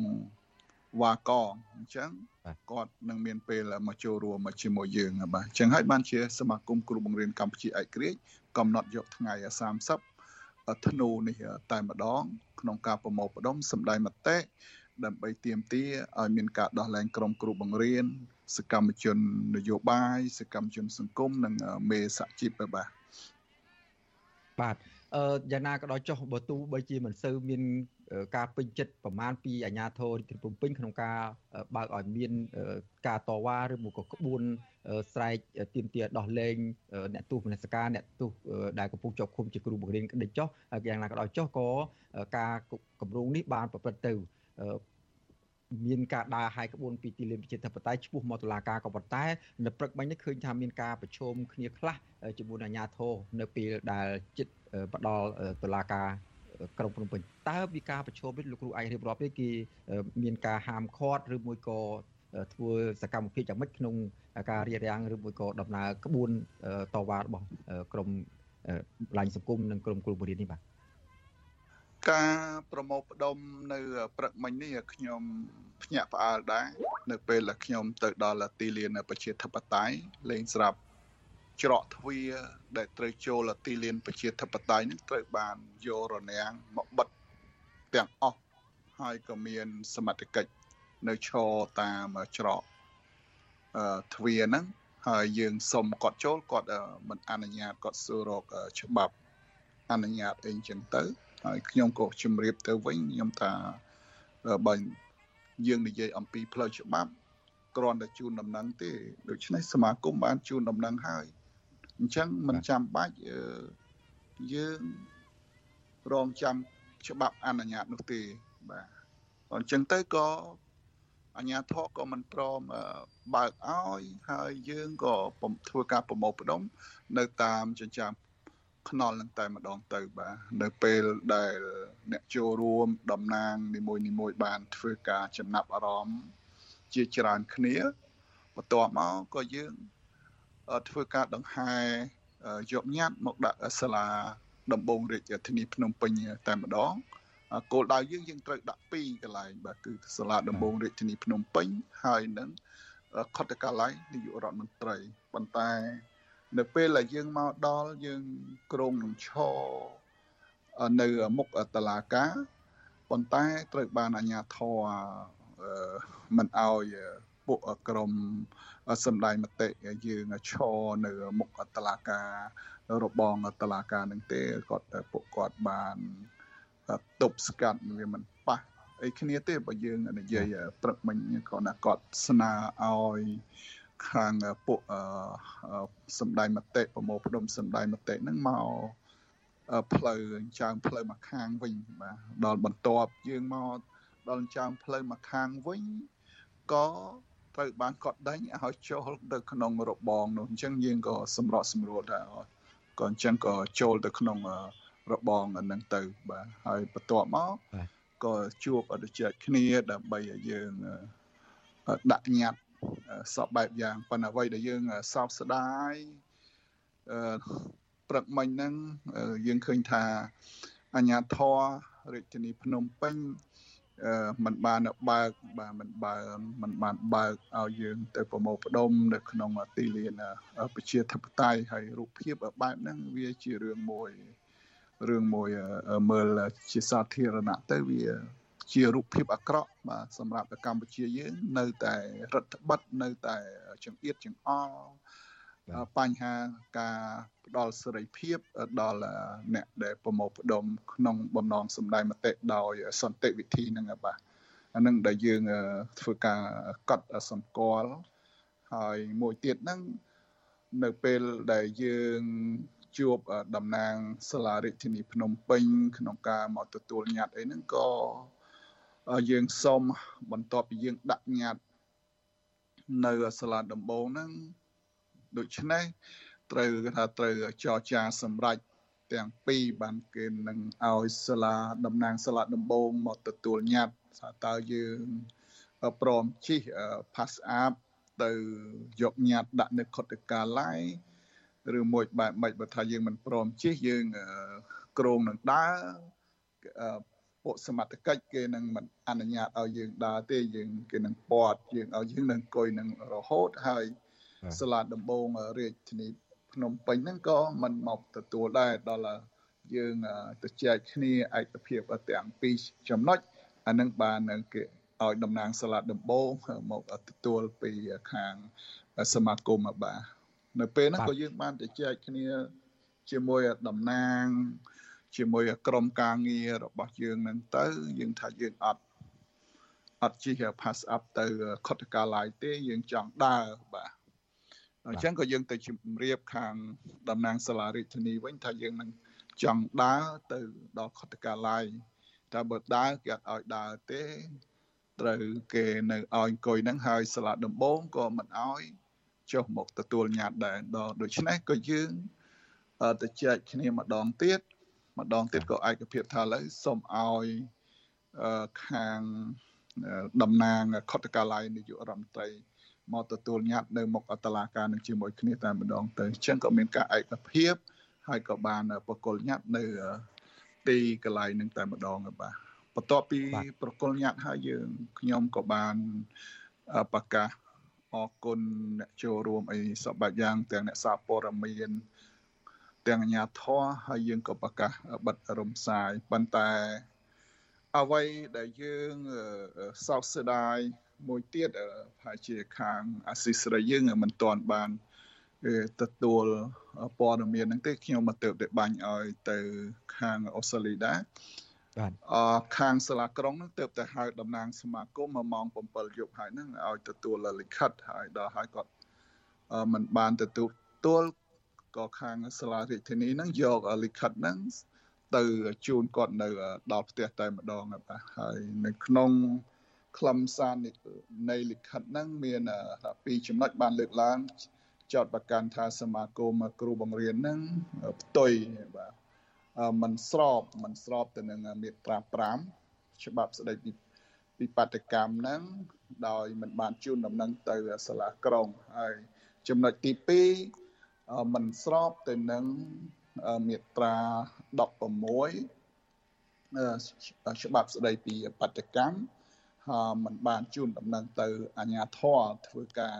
វ៉ាកអញ្ចឹងគាត់នឹងមានពេលមកចូលរួមមកជាមួយយើងបាទអញ្ចឹងហើយបានជាសមាគមគ្រូបង្រៀនកម្ពុជាឯករាជ្យកំណត់យកថ្ងៃ30ធ្នូនេះតែម្ដង ក្នុងការប្រមូលផ្ដុំសម្ដែងមតិដើម្បីទាមទារឲ្យមានការដោះលែងក្រុមគ្រូបង្រៀនសកម្មជននយោបាយសកម្មជនសង្គមនិងមេសហជីពបាទបាទអឺយ៉ាងណាក៏ដោយចុះបើទោះបីជាមិនសូវមាន ការពេញចិត្តប្រមាណពីអាជ្ញាធររាជធានីភ្នំពេញក្នុងការបើកឲ្យមានការតវ៉ាឬមកក៏ក្បួនស្រែកទាមទារដោះលែងអ្នកទោសមនសិការអ្នកទោសដែលកំពុងជាប់ឃុំជាគ្រូបង្រៀនក្តីចុះយ៉ាងណាក៏ដោយចុះក៏ការគម្រោងនេះបានប្រព្រឹត្តទៅមានការដើរហាយក្បួនពីទីលានប្រជាធិបតេយ្យឈ្មោះមកតុលាការក៏ប៉ុន្តែនៅព្រឹកមិញនេះឃើញថាមានការប្រជុំគ្នាខ្លះជាមួយអាជ្ញាធរនៅពេលដែលចិត្តផ្ដល់តុលាការ ក្រុងភ្នំពេញតើវិការប្រជុំនេះលោកគ្រូអាចរៀបរាប់ទេគេមានការហាមឃាត់ឬមួយក៏ធ្វើសកម្មភាពយ៉ាងម៉េចក្នុងការរៀបរៀងឬមួយក៏ដំណើរក្បួនតវ៉ារបស់ក្រមឡាញសង្គមនិងក្រមគ្រូបង្រៀននេះបាទការប្រមូលផ្ដុំនៅព្រឹកមិញនេះខ្ញុំភ្ញាក់ផ្អើលដែរនៅពេលដែលខ្ញុំទៅដល់ទីលានប្រជាធិបតេយ្យលេងស្រាប់ ច្រកទ្វារដែលត្រូវចូលទីលានប្រជាធិបតេយ្យនឹងត្រូវបានយករនាំងមកបិទទាំងអស់ហើយក៏មានសមត្ថកិច្ចនៅឈរតាមច្រកអឺទ្វារហ្នឹងហើយយើងសុំគាត់ចូលគាត់មិនអនុញ្ញាតគាត់សួររកច្បាប់អនុញ្ញាតអីចឹងទៅហើយខ្ញុំក៏ជម្រាបទៅវិញខ្ញុំថាបើយើងនិយាយអំពីផ្លូវច្បាប់គ្រាន់តែជូនដំណឹងទេដូច្នេះសមាគមបានជូនដំណឹងហើយ អញ្ចឹងមិនចាំបាច់យើងរងចាំច្បាប់អនុញ្ញាតនោះទេបាទអញ្ចឹងទៅក៏អញ្ញាធរក៏មិនព្រមបើកឲ្យហើយយើងក៏ធ្វើការប្រមូលផ្ដុំ នៅតាមចិញ្ចើមខ្នល់នឹងតែម្ដងទៅបាទនៅពេលដែលអ្នកចូលរួមតំណាងនីមួយនីមួយបានធ្វើការចំណាប់អារម្មណ៍ជាច្រើនគ្នាបន្ទាប់មកក៏យើង ធ្វើការដង្ហែយកញត្តិមកដាក់សាលាដំបងរាជធានីភ្នំពេញតែម្ដងគោលដៅយើងយើងត្រូវដាក់ពីរកន្លែងបាទគឺសាលាដំបងរាជធានីភ្នំពេញហើយនឹងខុទ្ទកាល័យនាយករដ្ឋមន្ត្រីប៉ុន្តែនៅពេលដែលយើងមកដល់យើងក្រងនឹងឈរនៅមុខតឡាការប៉ុន្តែត្រូវបានអាជ្ញាធរមិនអោយពួកក្រម សម្ដែងមតិយើងឈរនៅមុខតឡាការរបងតឡាការនឹងទេគាត់ពួកគាត់បានទប់ស្កាត់វាមិនប៉ះអីគ្នាទេបើយើងនិយាយព្រឹកមិញគាត់ណាគាត់ស្នើឲ្យខាងពួកសម្ដែងមតិប្រមូលផ្ដុំសម្ដែងមតិហ្នឹងមកផ្លូវចើមផ្លូវមកខាងវិញបាទដល់បន្ទាប់យើងមកដល់ចើមផ្លូវមកខាងវិញក៏ ត្រូវបានកត់ដេញឲ្យចូលទៅក្នុងរបងនោះអញ្ចឹងយើងក៏សម្រកសម្រួលដែរក៏អញ្ចឹងក៏ចូលទៅក្នុងរបងហ្នឹងទៅបាទហើយបន្ទាប់មកក៏ជួបអនុជាគ្នាដើម្បីឲ្យយើងដាក់ញត្តិសពបែបយ៉ាងប៉ុន្តែអ្វីដែលយើងសោកស្ដាយអឺព្រឹកមិញហ្នឹងយើងឃើញថាអញ្ញាធររាជធានីភ្នំពេញអឺ มันបានបើកបាទมันបើมันបានបើកឲ្យយើង ទៅប្រមូលផ្ដុំនៅក្នុងទីលានប្រជាធិបតេយ្យហើយរូបភាពបែបហ្នឹងវាជារឿងមួយរឿងមួយមើលជាសាធារណៈទៅវា ជារូបភាពអាក្រក់បាទសម្រាប់កម្ពុជាយើងនៅតែរដ្ឋបတ်នៅតែចង្អៀតចង្អល់ បញ្ហាការផ្ដល់សេរីភាពដល់អ្នកដែលប្រមូលផ្ដុំក្នុងបំណងសម្ដែងមតិដោយសន្តិវិធីហ្នឹងបាទអានឹងដែលយើងធ្វើការកត់សម្គាល់ហើយមួយទៀតហ្នឹងនៅពេលដែលយើងជួបតំណាងសាលារាជធានីភ្នំពេញ ក្នុងការមកទទួលញត្តិអីហ្នឹងក៏យើងសូមបន្ទាប់ពីយើងដាក់ញត្តិនៅសាលាដំបងហ្នឹង ដូច្នេះត្រូវថាត្រូវចរចាសម្រាប់ទាំងពីរបានគេនឹងឲ្យសាលាតំណាងសាលាដំបងមកទទួលញត្តិថាតើយើងព្រមជិះ pass app ទៅយកញត្តិដាក់នៅខុទ្ទកាល័យឬមួយបែបមិនបើថាយើងមិនព្រមជិះយើងក្រងនឹងដើរពួកសមត្ថកិច្ចគេនឹងមិនអនុញ្ញាតឲ្យយើងដើរទេយើងគេនឹងពាត់យើងឲ្យយើងនឹងអង្គុយនឹងរហូតហើយ សាលាដំបងរាជធានីភ្នំពេញហ្នឹងក៏មិនមកទទួលដែរដល់យើងទៅចែកគ្នាឯកភាពទាំងពីរចំណុចអានឹងបានគេឲ្យតំណាងសាលាដំបងមកទទួលពីខាងសមាគមបាទនៅពេលហ្នឹងក៏យើងបានទៅចែកគ្នាជាមួយតំណាង ជាមួយក្រុមការងាររបស់យើងនឹងទៅ យើងថាយើងអត់អត់ជិះ pass up ទៅខុទ្ទកាល័យទេយើងចង់ដើរបាទ អញ្ចឹងក៏យើងទៅជម្រាបខាងតំណាងសាលារាជធានីវិញថាយើងនឹងចង់ដើរទៅដល់ខុទ្ទកាល័យតែបើដើរគេអត់ឲ្យដើរទេត្រូវគេនៅឲ្យអង្គុយហ្នឹងហើយសាលាដំបងក៏មិនឲ្យចុះមកទទួលញត្តិដែរដល់ដូច្នេះក៏យើងទៅចែកគ្នាម្ដងទៀតម្ដងទៀតក៏ឯកភាពថាឥឡូវសូមឲ្យខាងតំណាងខុទ្ទកាល័យនាយករដ្ឋមន្ត្រី មកទទួលញត្តិនៅមុខអតឡាការនឹងជាមួយគ្នាតែម្ដងទៅអញ្ចឹងក៏មានការឯកភាពហើយក៏បានបកគលញត្តិនៅទីកន្លែងនឹងតែម្ដងបាទបន្ទាប់ពីប្រគល់ញត្តិហើយយើងខ្ញុំក៏បានប្រកាសអរគុណអ្នកចូលរួមអីសពបែបយ៉ាងទាំងអ្នកសារព័ត៌មានទាំងអាជ្ញាធរហើយយើងក៏ប្រកាសបិទរំសាយប៉ុន្តែអ្វីដែលយើងសោកស្ដាយ មួយទៀតប្រហែលជាខាងអាស៊ីស្រីយើងមិនទាន់បានទទួលព័ត៌មានហ្នឹងទេខ្ញុំមកទៅតែបាញ់ឲ្យទៅខាងអូស្ត្រាលីដែរបាទអខាងសាលាក្រុងហ្នឹងទៅតែហៅតំណាងសមាគមមកម៉ោង7យប់ហើយហ្នឹងឲ្យទទួលលិខិតហើយដល់ហើយគាត់មិនបានទទួលក៏ខាងសាលារាជធានីហ្នឹងយកលិខិតហ្នឹងទៅជូនគាត់នៅដល់ផ្ទះតែម្ដងបាទហើយនៅក្នុង ខ្លឹមសារនៃលិខិតហ្នឹងមានពីរចំណុចបានលើកឡើងចោតប្រកាន់ថាសមាគមគ្រូបង្រៀនហ្នឹងផ្ទុយបាទมันស្របมันស្របទៅនឹងមាត្រា5ច្បាប់ស្តីពីពីបដកម្មហ្នឹងដោយมันបានជូនដំណឹងទៅសាលាក្រុងហើយចំណុចទី2มันស្របទៅនឹងមាត្រា16ច្បាប់ស្តីពីបដកម្មហើយ มันបានជូនដំណឹងទៅអាជ្ញាធរធ្វើការ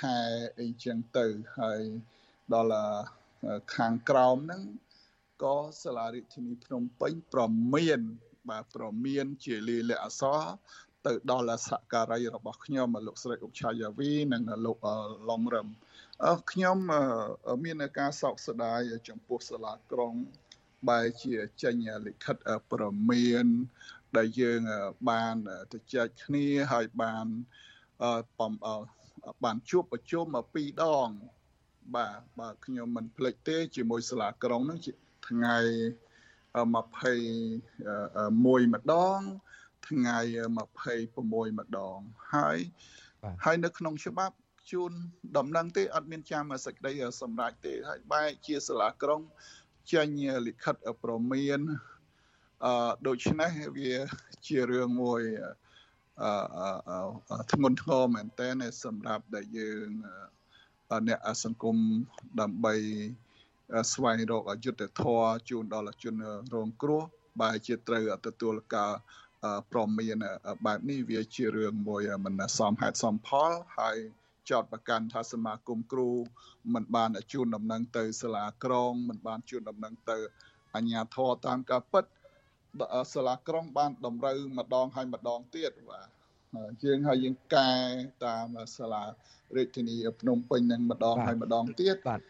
ហែអីចឹងទៅហើយដល់ខាងក្រោមហ្នឹងក៏សាលារាជធានីភ្នំពេញប្រមានបាទប្រមាន ជាលាលិអសរទៅដល់សក្ការីរបស់ខ្ញុំលោកស្រីអុកឆាយាវីនិងលោកឡុងរឹមខ្ញុំមានការសោកស្ដាយចំពោះសាលាក្រុងបែរជាចេញលិខិតប្រមាន ដែលយើងបានទៅចែកគ្នាហើយបានបំបានជួបប្រជុំពីរដង បាទបាទខ្ញុំមិនភ្លេចទេជាមួយសាលាក្រុងហ្នឹងថ្ងៃ21ម្ដង ថ្ងៃ26ម្ដងហើយហើយនៅក្នុងច្បាប់ជូនដំណឹងទេអត់មានចាំសេចក្តីសម្រេចទេហើយបែរជាសាលាក្រុងចេញលិខិតប្រមាន អឺដូច្នេះវាជារឿងមួយអឺធ្ងន់ធ្ងរមែនតើសម្រាប់ដែលយើងអ្នកសង្គមដើម្បីស្វែងរកយុទ្ធធរជូនដល់ជនរងគ្រោះបែរជាត្រូវទទួលការប្រមានបែបនេះវាជារឿងមួយមិនសមហេតុសមផលហើយចោតប្រកាន់ថាសមាគមគ្រូមិនបានជូនដំណឹងទៅសាលាក្រុងមិនបានជូនដំណឹងទៅអាជ្ញាធរតាមការពិត សាលាក្រុងបានតម្រូវម្ដងហើយម្ដងទៀតបាទយើងហើយយើងកែតាមសាលារាជធានីភ្នំពេញនឹងម្ដងហើយម្ដងទៀតបាទ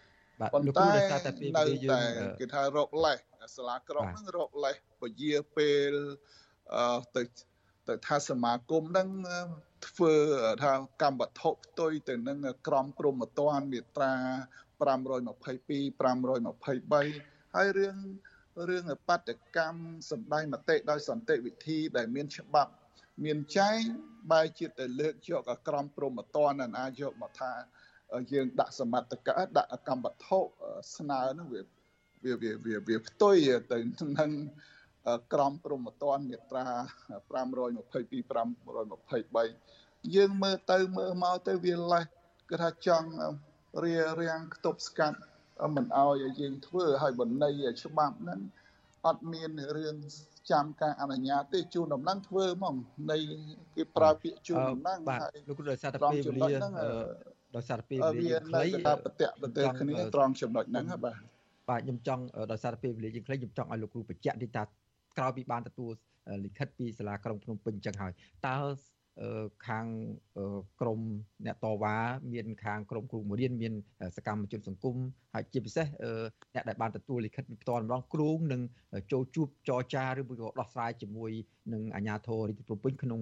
បាទប៉ុន្តែតែពេលវេលាយើងគេថារកលេសសាលាក្រុងហ្នឹងរកលេសពជាពេលអឺទៅទៅថាសមាគមហ្នឹងធ្វើថាកម្មវត្ថុផ្ទុយទៅនឹងក្រមព្រំត្តនមេត្រា522 523ហើយរឿង រឿងបដកម្មសម្ដែងមតិដោយសន្តិវិធីដែលមានច្បាប់ មានចែងបែរជាទៅលើកយកអក្រមព្រមត្តនណាយកមកថាយើងដាក់សមត្ថកិច្ចដាក់កម្មវត្ថុស្នើនឹងវាវាវាវាផ្ទុយទៅនឹងក្រមព្រមត្តនមាត្រា522 523យើងមើលទៅមើលមកទៅវាលេះគឺថាចង់រារាំងខ្ទប់ស្កាត់ មិនអោយយើងធ្វើឲ្យបណ្ណៃច្បាប់ហ្នឹងអត់មានរឿងចាំការអនុញ្ញាតទេជូនដំណឹងធ្វើហ្មងនៃគេប្រើពាក្យជូនដំណឹងហើយលោកគ្រូដោយសារតែពេលវេលាដោយសារតែពេលវេលាខ្លីតែប្រតិបត្តិគ្នាត្រង់ចំណុចហ្នឹងបាទបាទខ្ញុំចង់ដោយសារតែពេលវេលាយើងខ្លីខ្ញុំចង់ឲ្យលោកគ្រូបញ្ជាក់ទីតាក្រោយពីបានទទួលលិខិតពីសាលាក្រុងភ្នំពេញអញ្ចឹងហើយតើ ខាងក្រមអ្នកតវ៉ាមានខាងក្រមគ្រូបង្រៀនមានសកម្មជនសង្គមហើយជាពិសេសអ្នកដែលបានទទួលលិខិតផ្ទាល់ម្ដងគ្រូនឹងចូលជួបចរចាឬមួយក៏ដោះស្រាយជាមួយនឹងអាជ្ញាធររាជធានីភ្នំពេញក្នុង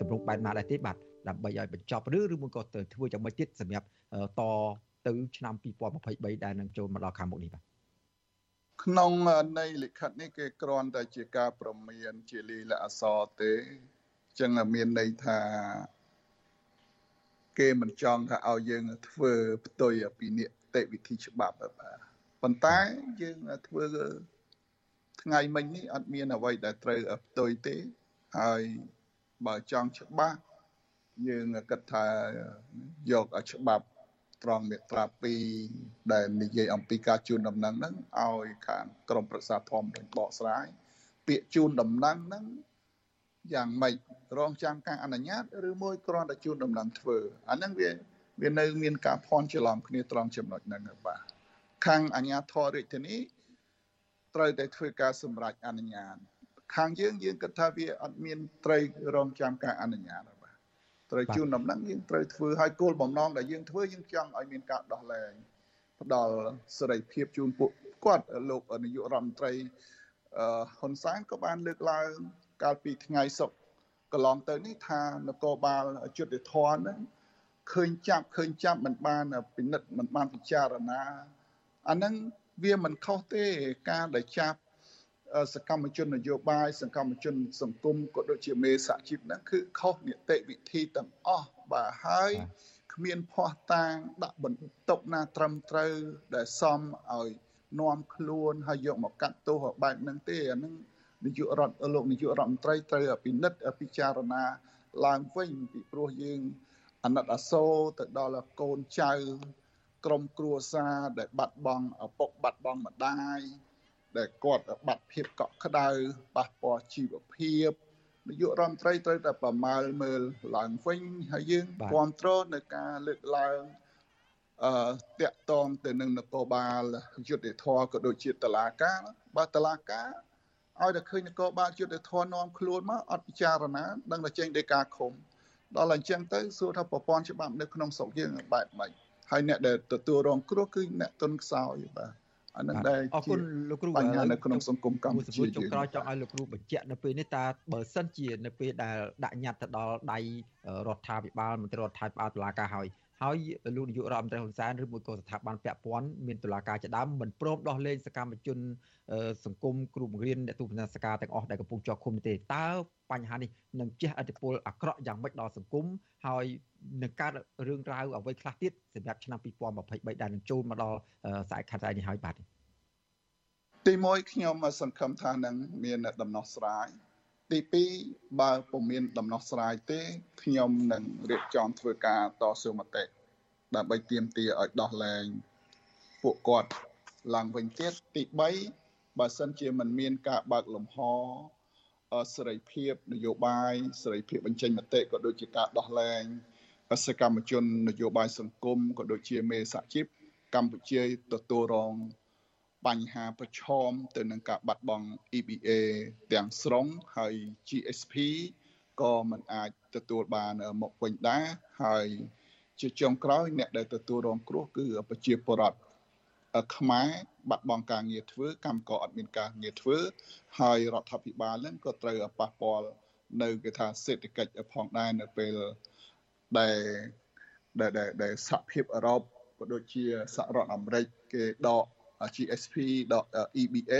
ទម្រង់បែបណាដែរទេបាទដើម្បីឲ្យបញ្ចប់ឬឬមួយក៏ទៅធ្វើយ៉ាងម៉េចទៀតសម្រាប់តទៅឆ្នាំ2023ដែលនឹងចូលមកដល់ខាងមុខនេះបាទក្នុងនៃលិខិតនេះគេគ្រាន់តែជាការប្រមានជាលីលអសរទេ ចឹងមានន័យថាគេមិនចង់ថាឲ្យយើងធ្វើផ្ទុយពីនីតិវិធីច្បាប់បាទប៉ុន្តែយើងធ្វើថ្ងៃមិញនេះអត់មានអ្វីដែលត្រូវផ្ទុយទេហើយបើចង់ច្បាស់យើងគិតថាយកច្បាប់ត្រង់មេត្រា2ដែលនិយាយអំពីការជូនដំណឹងហ្នឹងឲ្យខាងក្រមប្រឹក្សាធម្មនឹងបកស្រាយពាក្យជូនដំណឹងហ្នឹង យ៉ាងម៉េចរងចាំការអនុញ្ញាតឬមួយគ្រាន់តែជូនដំណឹងធ្វើអាហ្នឹងវាវានៅមានការភ័ន្តច្រឡំគ្នាត្រង់ចំណុចហ្នឹងបាទខាងអាជ្ញាធររាជធានីត្រូវតែធ្វើការសម្រេចអនុញ្ញាតខាងយើងយើងគិតថាវាអត់មានត្រូវរងចាំការអនុញ្ញាតបាទត្រូវជូនដំណឹងយើងត្រូវធ្វើឲ្យគោលបំណងដែលយើងធ្វើយើងចង់ឲ្យមានការដោះលែងផ្ដល់សេរីភាពជូនពួកគាត់លោកនាយករដ្ឋមន្ត្រីហ៊ុនសែនក៏បានលើកឡើង កាលពីថ្ងៃសុក្រកន្លងទៅនេះថានគរបាលយុតិធនហ្នឹងឃើញចាប់ឃើញចាប់មិនបានពិនិត្យមិនបានពិចារណាអាហ្នឹងវាមិនខុសទេការដែលចាប់សកម្មជននយោបាយសកម្មជន សង្គមក៏ដូចជាមេសហជីពហ្នឹងគឺខុសនីតិវិធីទាំងអស់បាទហើយគ្មានភ័ស្តុតាងដាក់បន្ទុកណាត្រឹមត្រូវដែលសមឲ្យនាំខ្លួនហើយយកមកកាត់ទោសបែបហ្នឹងទេអាហ្នឹង នាយករដ្ឋលោកនាយករដ្ឋមន្ត្រីត្រូវពិនិត្យពិចារណាឡើងវិញពីព្រោះយើងអាណិតអាសូរទៅដល់កូនចៅក្រុមគ្រួសារដែលបាត់បង់ឪពុកបាត់បង់ម្ដាយដែលគាត់បាត់ភាពកក់ក្ដៅប៉ះពាល់ជីវភាពនាយករដ្ឋមន្ត្រីត្រូវតែប្រមាលមើលឡើងវិញហើយយើងគ្រប់គ្រងនៅការលើកឡើងអឺតាក់តងទៅនឹងនគរបាលយុតិធធក៏ដូចជាតឡាការបើតឡាការ ឲ្យតែឃើញនគរបាលយុទ្ធធននាំខ្លួនមកអត់ពិចារណាដឹងតែចេញដីកាឃុំដល់អញ្ចឹងទៅសួរថាប្រព័ន្ធច្បាប់នៅក្នុងស្រុកយើងបែបម៉េចហើយអ្នកដែលទទួលរងគ្រោះគឺអ្នកទុនខ្សោយបាទអានឹងដែរអរគុណលោកគ្រូបញ្ហានៅក្នុងសង្គមកម្ពុជាចុងក្រោយចង់ឲ្យលោកគ្រូបញ្ជាក់នៅពេលនេះតើបើសិនជានៅពេលដែលដាក់ញត្តិទៅដល់ដៃរដ្ឋាភិបាលមន្ត្រីរដ្ឋាភិបាលតុលាការហើយ ហើយលោកនាយករដ្ឋមន្ត្រីហ៊ុនសែនឬមួយក៏ស្ថាប័នពាក់ព័ន្ធមានតុលាការជាដើមមិនព្រមដោះលែងសកម្មជនសង្គមគ្រូបង្រៀនអ្នកទូតនសការទាំងអស់ដែលកំពុងជាប់ឃុំទេតើបញ្ហានេះនឹងជះឥទ្ធិពលអាក្រក់យ៉ាងម៉េចដល់សង្គមហើយនឹងកើតរឿងរ៉ាវអ្វីខ្លះទៀតសម្រាប់ឆ្នាំ2023ដែលនឹងចូលមកដល់សាយខណ្ឌនេះហើយបាទទី1ខ្ញុំសង្ឃឹមថានឹងមានដំណោះស្រាយ ទី2បើពុំមានដំណោះស្រាយទេខ្ញុំនឹងរៀបចំធ្វើការតស៊ូមតិដើម្បីទាមទារឲ្យដោះលែងពួកគាត់ឡើងវិញទៀតទី3បើសិនជាមិនមានការបើកលំហសេរីភាពនយោបាយសេរីភាពបញ្ចេញមតិក៏ដូចជាការដោះលែងសកម្មជននយោបាយសង្គមក៏ដូចជាមេសហជីពកម្ពុជាទទួលរង បញ្ហាប្រឈមទៅនឹងការបាត់បង់ EBA ទាំងស្រុងហើយ GSP ក៏មិនអាចទទួលបានមកវិញដែរហើយជាចុងក្រោយអ្នកដែលទទួលរងគ្រោះគឺប្រជាពលរដ្ឋខ្មែរបាត់បង់ការងារធ្វើកម្មករអត់មានការងារធ្វើ ហើយរដ្ឋាភិបាលនឹងក៏ត្រូវប៉ះពាល់នៅគេថាសេដ្ឋកិច្ចផងដែរនៅពេលដែលដែលដែលសហភាពអឺរ៉ុបក៏ដូចជាសហរដ្ឋអាមេរិកគេដក GSP ដក EBA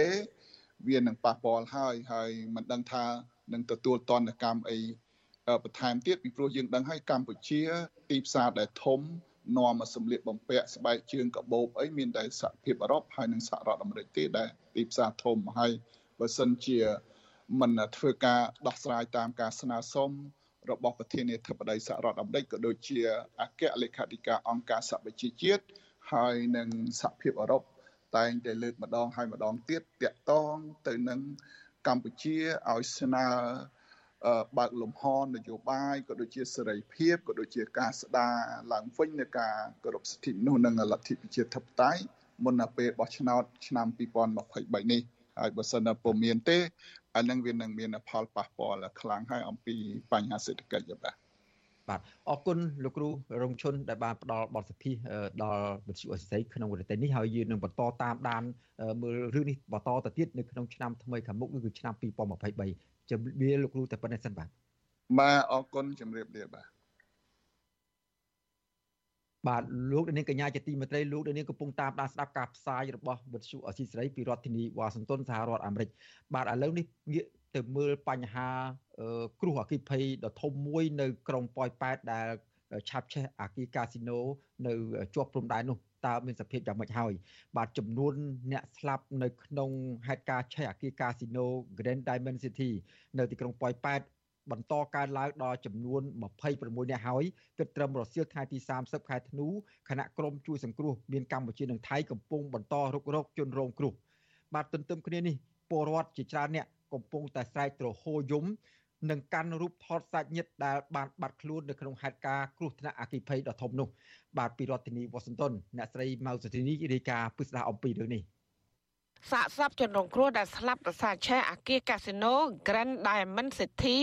វានឹងប៉ះពាល់ហើយហើយមិនដឹងថានឹងទទួលតនកម្មអីបន្ថែមទៀតពីព្រោះយើងដឹងហើយកម្ពុជា ទីផ្សារដែលធំនាំសម្លៀកបំពាក់ស្បែកជើងកាបូបអីមានតែសហភាពអឺរ៉ុបហើយនិងសហរដ្ឋអាមេរិកទេដែលទីផ្សារធំហើយបើសិនជាមិនធ្វើការដោះស្រាយតាមការស្នើសុំរបស់ប្រធានាធិបតីសហរដ្ឋអាមេរិកក៏ដូចជាអគ្គលេខាធិការអង្គការសហប្រជាជាតិហើយនិងសហភាពអឺរ៉ុប តែងតែលើកម្ដងហើយម្ដងទៀតតាក់ទងទៅនឹងកម្ពុជាឲ្យស្នើបើកលំហនយោបាយក៏ដូចជាសេរីភាពក៏ដូចជាការស្ដារឡើងវិញនៃការគោរពសិទ្ធិមនុស្សនិងលទ្ធិប្រជាធិបតេយ្យមុនដល់ពេលបោះឆ្នោតឆ្នាំ2023នេះហើយបើសិនពុំមានទេអានឹងវានឹងមានផលប៉ះពាល់ខ្លាំងហើយអំពីបញ្ហាសេដ្ឋកិច្ចបាទ បាទអរគុណលោកគ្រូរងឈុនដែលបានផ្ដល់បទសភាដល់វិទ្យុអសិរ័យក្នុងប្រទេសនេះហើយយើងនឹងបន្តតាមដានមើលរឿងនេះបន្តទៅទៀតនៅក្នុងឆ្នាំថ្មីខាងមុខគឺឆ្នាំ2023ជំរាបលោកគ្រូតែប៉ុណ្្នេះសិនបាទបាទអរគុណជំរាបលាបាទបាទលោកនាងកញ្ញាជាទីមេត្រីលោកនាងកំពុងតាមដានស្ដាប់ការផ្សាយរបស់វិទ្យុអស៊ីសេរីពីរដ្ឋធានីវ៉ាស៊ីនតោនសហរដ្ឋអាមេរិកបាទឥឡូវនេះងាក ទៅមើលបញ្ហាគ្រោះអគ្គិភ័យដ៏ធំមួយនៅក្រុងប៉ោយប៉ែតដែលឆាបឆេះអាគីកាស៊ីណូនៅជាប់ព្រំដែននោះតើមានសភាពយ៉ាងម៉េចហើយបាទចំនួនអ្នកស្លាប់នៅក្នុងហេតុការណ៍ឆេះអាគីកាស៊ីណូ Grand Diamond City នៅទីក្រុងប៉ោយប៉ែតបន្តកើនឡើងដល់ចំនួន26នាក់ហើយគិតត្រឹមរសៀលថ្ងៃទី30ខែធ្នូគណៈក្រុមជួយសង្គ្រោះមានកម្ពុជានិងថៃកំពុងបន្តរុករកជនរងគ្រោះបាទទន្ទឹមគ្នានេះពលរដ្ឋជាច្រើនអ្នក កំពុងតែស្រែកទ្រហោយំនិងកាន់រូបថតសាច់ញាតិដែលបានបាត់ខ្លួននៅក្នុងហេតុការណ៍គ្រោះថ្នាក់អគ្គិភ័យដ៏ធំនោះបាទពីរដ្ឋធានីវ៉ាស៊ីនតោនអ្នកស្រីម៉ៅសុធីនីរាយការណ៍ពិស្ដារអំពីរឿងនេះសាកសពជនរងគ្រោះដែលស្លាប់ដោយសារឆេះអាគារកាស៊ីណូ Grand Diamond City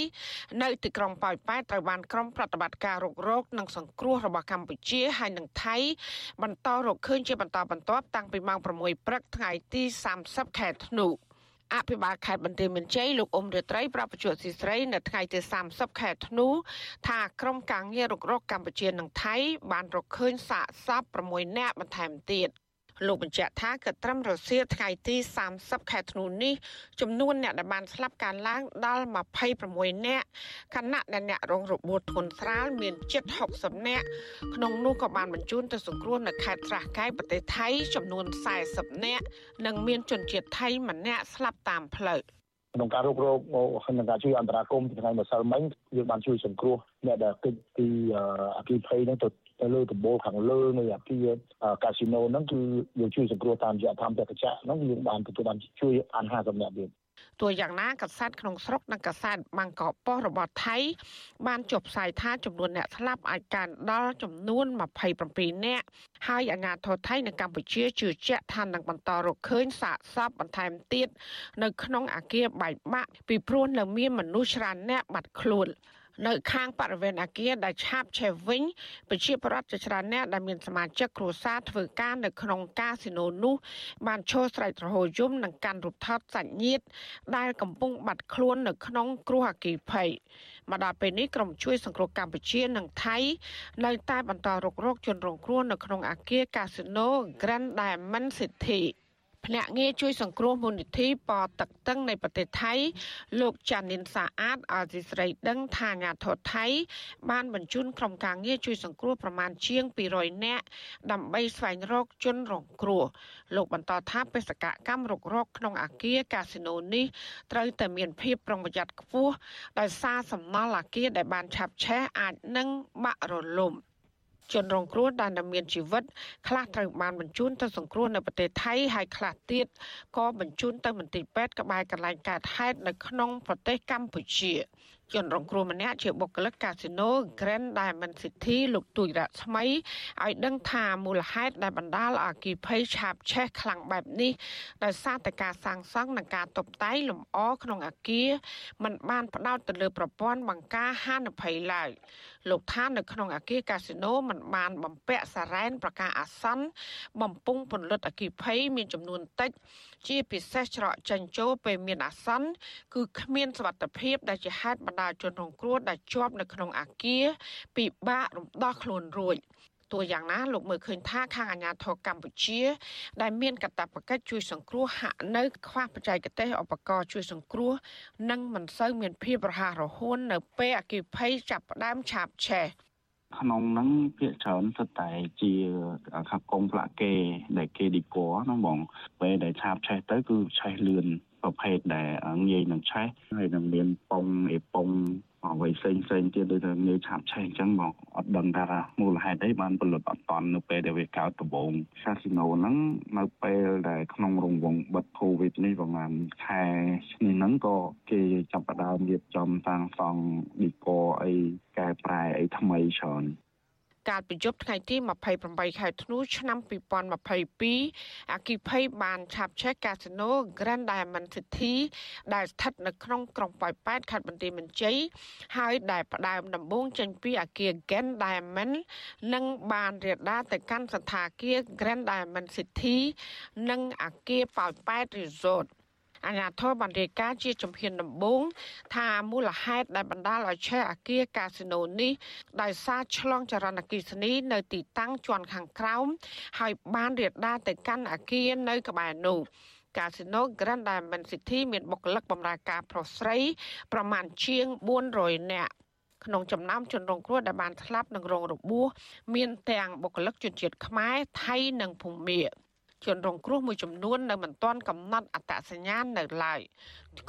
នៅទីក្រុងប៉ោយប៉ែតត្រូវបានក្រុមប្រតិបត្តិការរុករកនិងសង្គ្រោះរបស់កម្ពុជាហើយនិងថៃបន្តរកឃើញជាបន្តបន្ទាប់តាំងពីម៉ោង6ព្រឹកថ្ងៃទី30ខែធ្នូ អភិបាលខេត្តបន្ទាយមានជ័យលោកអ៊ុំរាត្រីប្រាប់បញ្ជាស៊ីស្រីនៅថ្ងៃទី30ខែធ្នូថាក្រុមការងាររុករកកម្ពុជានិងថៃបានរកឃើញសាកសព6នាក់បន្ថែមទៀត។ លោកបញ្ជាក់ថាក៏ត្រឹមរសៀលថ្ងៃទី30ខែធ្នូនេះចំនួនអ្នកដែលបានស្លាប់កើនឡើងដល់26នាក់ខណៈដែលអ្នករងរបួសធ្ងន់ស្រាលមានជិត60នាក់ក្នុងនោះក៏បានបញ្ជូនទៅសង្គ្រោះនៅខេត្តស្រះកែវប្រទេសថៃចំនួន40នាក់និងមានជនជាតិថៃម្នាក់ស្លាប់តាមផ្លូវក្នុងការរុករកក្នុងការជួយអន្តរាគមន៍ថ្ងៃម្សិលមិញយើងបានជួយសង្គ្រោះអ្នកដែលគេចពីអគិភ័យហ្នឹងទៅ ទៅលើដំបូលខាងលើនៃអាគារកាស៊ីណូហ្នឹងគឺយើងជួយសង្គ្រោះតាមរយៈធម្មបេក្ខចក្រហ្នឹងយើងបានទទួលបានជួយអាន50នាក់ទៀតទោះយ៉ាងណាកាសែតក្នុងស្រុកនិងកាសែតបាងកកប៉ុស្តិ៍របស់ថៃ បានចុះផ្សាយថាចំនួនអ្នកស្លាប់អាចកើនដល់ចំនួន27នាក់ហើយអាជ្ញាធរថៃនៅកម្ពុជាជឿជាក់ថានឹងបន្តរកឃើញសាកសពបន្ថែមទៀតនៅក្នុងអាគារបែកបាក់ពីព្រោះនៅមានមនុស្សច្រើនអ្នកបាត់ខ្លួន នៅខាងបរិវេណអាគារដែលឆាបឆេះវិញប្រជាពលរដ្ឋជាច្រើនអ្នកដែលមានសមាជិកគ្រួសារធ្វើការនៅក្នុងកាស៊ីណូនោះបានឈរស្រែកទ្រហោយំនិងកាន់រូបថតសាច់ញាតិដែលកំពុងបាត់ខ្លួននៅក្នុងគ្រោះអគ្គិភ័យមកដល់ពេលនេះក្រុមជួយសង្គ្រោះកម្ពុជានិងថៃនៅតែបន្តរុករកជនរងគ្រោះនៅក្នុងអាគារកាស៊ីណូ Grand Diamond City ភ្នាក់ងារជួយសង្គ្រោះមូលនិធិប៉ទឹកតឹងនៃប្រទេសថៃ លោកចានិនសាអាតអាស៊ីស្រីដឹងថាអាញាធរថៃ បានបញ្ជូនក្រុមការងារជួយសង្គ្រោះប្រមាណជាង200នាក់ដើម្បីស្វែងរកជនរងគ្រោះលោកបន្តថាបេសកកម្មរុករកក្នុងអាគារកាស៊ីណូនេះត្រូវតែមានភាពប្រុងប្រយ័ត្នខ្ពស់ដោយសារសំណល់អាគារដែលបានឆាបឆេះអាចនឹងបាក់រលំ ជនរងគ្រោះដែលមានជីវិតខ្លះត្រូវបានបញ្ជូនទៅសង្គ្រោះនៅប្រទេសថៃហើយខ្លះទៀតក៏បញ្ជូនទៅមន្ទីរពេទ្យក្បែរកន្លែងកើតហេតុនៅក្នុងប្រទេសកម្ពុជាជនរងគ្រោះម្នាក់ជាបុគ្គលិកកាស៊ីណូ Grand Diamond City លោកទួយរស្មីឲ្យដឹងថាមូលហេតុដែលបណ្ដាលឲ្យគីភ័យឆាបឆេះខ្លាំងបែបនេះដោយសារតែការសាងសង់និងការតុបតែងលម្អក្នុងអាគារมันបានផ្ដោតទៅលើប្រព័ន្ធបង្ការហានិភ័យឡើយ លោកថានៅក្នុងអាគារកាស៊ីណូมันបានបំពាក់សារ៉ែនប្រកាសអាសន្នបំពង់ពន្លត់អគិភ័យមានចំនួនតិច ជាពិសេសច្រកចេញចូលពេលមានអាសន្នគឺគ្មានសវត្ថភាពដែលជាហេតុបណ្ដាលជនរងគ្រោះដែលជាប់នៅក្នុងអាគារពិបាករំដោះខ្លួនរួច ទោះយ៉ាងណាលោកមើលឃើញថាខាងអាជ្ញាធរកម្ពុជា ដែលមានកាតព្វកិច្ចជួយសង្គ្រោះហាក់នៅខ្វះបច្ចេកទេសឧបករណ៍ជួយសង្គ្រោះ និងមិនសូវមានភាពរហ័សរហួននៅពេលអគិភ័យចាប់ផ្ដើមឆាបឆេះក្នុងហ្នឹងភាគច្រើនសុទ្ធតែជាខាងកងផ្លាកគេដែលគេឌីកហ្នឹងបងពេលដែលឆាបឆេះទៅគឺឆេះលឿនប្រភេទដែលងាយនឹងឆេះហើយនឹងមានប៉ុងអេប៉ុង អ្វីផ្សេងផ្សេងទៀតដូចថាងាយឆាប់ឆេះអញ្ចឹងមកអត់ដឹងថាមូលហេតុអីបានផលិតអត់តន់នៅពេលដែលវាកើតដំបូងកាស៊ីណូហ្នឹងនៅពេលដែលក្នុងរង្វង់បិទកូវីដនេះប្រហែលខែនេះហ្នឹងក៏គេចាប់ផ្ដើមរៀបចំតាំងសង់ឌីកអីកែប្រែអីថ្មីច្រើន កាលពីយប់ថ្ងៃទី28ខែធ្នូឆ្នាំ2022អគិភ័យបានឆាបឆេះកាស៊ីណូ Grand Diamond City ដែលស្ថិតនៅក្នុងក្រុងប៉ោយប៉ែតខេត្តបន្ទាយមានជ័យហើយដែលផ្ដើមដំបូងចេញពីអគារ Grand Diamond និងបានរាលដាលទៅកាន់សន្តាគារ Grand Diamond City និងអគារប៉ោយប៉ែត Resort អាជ្ញាធរបានរាយការណ៍ជាជំហានដំបូងថាមូលហេតុដែលបណ្ដាលឲ្យឆេះអគារកាស៊ីណូនេះដោយសារឆ្លងចរន្តអគ្គិសនី នៅទីតាំងជាន់ខាងក្រោមហើយបានរាលដាលទៅកាន់អគារនៅក្បែរនោះកាស៊ីណូ Grand Diamond City មានបុគ្គលិកបម្រើការប្រុសស្រី ប្រមាណជាង400នាក់ក្នុងចំណោមជនរងគ្រោះដែលបានស្លាប់និងរងរបួសមានទាំងបុគ្គលិកជនជាតិខ្មែរថៃនិងភូមា ជនរងគ្រោះមួយចំនួននៅមិនទាន់កំណត់អត្តសញ្ញាណនៅឡើយ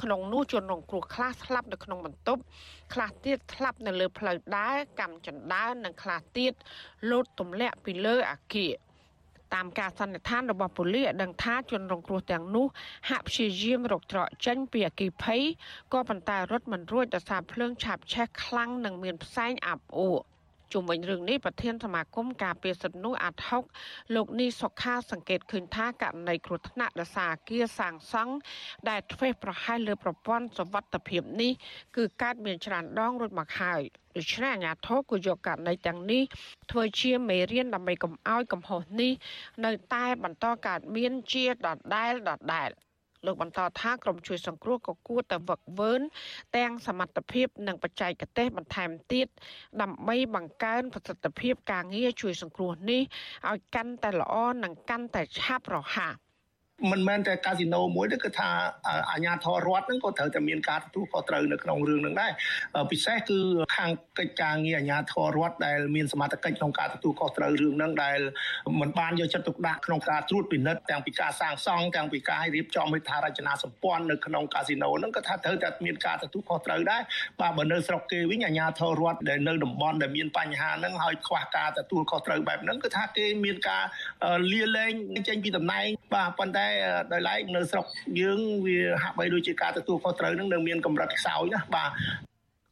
ក្នុងនោះជនរងគ្រោះខ្លះស្លាប់នៅក្នុងបន្ទប់ខ្លះទៀតស្លាប់នៅលើផ្លូវដើរកម្មចណ្ដើរនិងខ្លះទៀតលោតទម្លាក់ពីលើអាគារតាមការសន្និដ្ឋានរបស់ប៉ូលីសដឹងថាជនរងគ្រោះទាំងនោះហាក់ព្យាយាមរកច្រកចេញពីអគិភ័យក៏ប៉ុន្តែរត់មិនរួចដោយសារភ្លើងឆាបឆេះខ្លាំងនិងមានផ្សែងអាប់អួរ ជុំវិញរឿងនេះប្រធានសមាគមការពារសិទ្ធិមនុស្សអាត់ហុកលោកនីសុខាសង្កេតឃើញថាករណីគ្រោះថ្នាក់ដោយសារអាគារសាងសង់ដែលធ្វេសប្រហែសលើប្រព័ន្ធសវត្ថិភាពនេះគឺកើតមានច្រើនដងរួចមកហើយដូច្នេះអាជ្ញាធរគួរយកករណីទាំងនេះធ្វើជាមេរៀនដើម្បីកុំឲ្យកំហុសនេះនៅតែបន្តកើតមានជាដដែលដដែល។ លោកបន្តថាក្រុមជួយសង្គ្រោះក៏គួរតែវឹកវើទាំងសមត្ថភាពនិងបច្ចេកទេសបន្ថែមទៀតដើម្បីបង្កើនប្រសិទ្ធភាពការងារជួយសង្គ្រោះនេះឲ្យកាន់តែល្អនិងកាន់តែឆាប់រហ័ស មិនមែនតែកាស៊ីណូមួយទេគឺថាអាជ្ញាធររដ្ឋហ្នឹងក៏ត្រូវតែមានការទទួលខុសត្រូវនៅក្នុងរឿងហ្នឹងដែរពិសេសគឺខាងកិច្ចការងារអាជ្ញាធររដ្ឋដែលមានសមត្ថកិច្ចក្នុងការទទួលខុសត្រូវរឿងហ្នឹងដែលមិនបានយកចិត្តទុកដាក់ក្នុងការត្រួតពិនិត្យទាំងពីការសាងសង់ទាំងពីការរៀបចំហេដ្ឋារចនាសម្ព័ន្ធនៅក្នុងកាស៊ីណូហ្នឹងក៏ថាត្រូវតែមានការទទួលខុសត្រូវដែរបាទបើនៅស្រុកគេវិញអាជ្ញាធររដ្ឋដែលនៅតំបន់ដែលមានបញ្ហាហ្នឹងហើយខ្វះការទទួលខុសត្រូវបែបហ្នឹងគឺថាគេមានការលាលែងចេញពីតំណែងបាទប៉ុន្តែដោយឡែកនៅស្រុកយើងវាហាក់បីដូចជាការទទួលខុសត្រូវនឹងនៅមានកម្រិតខ្សោយណាបាទ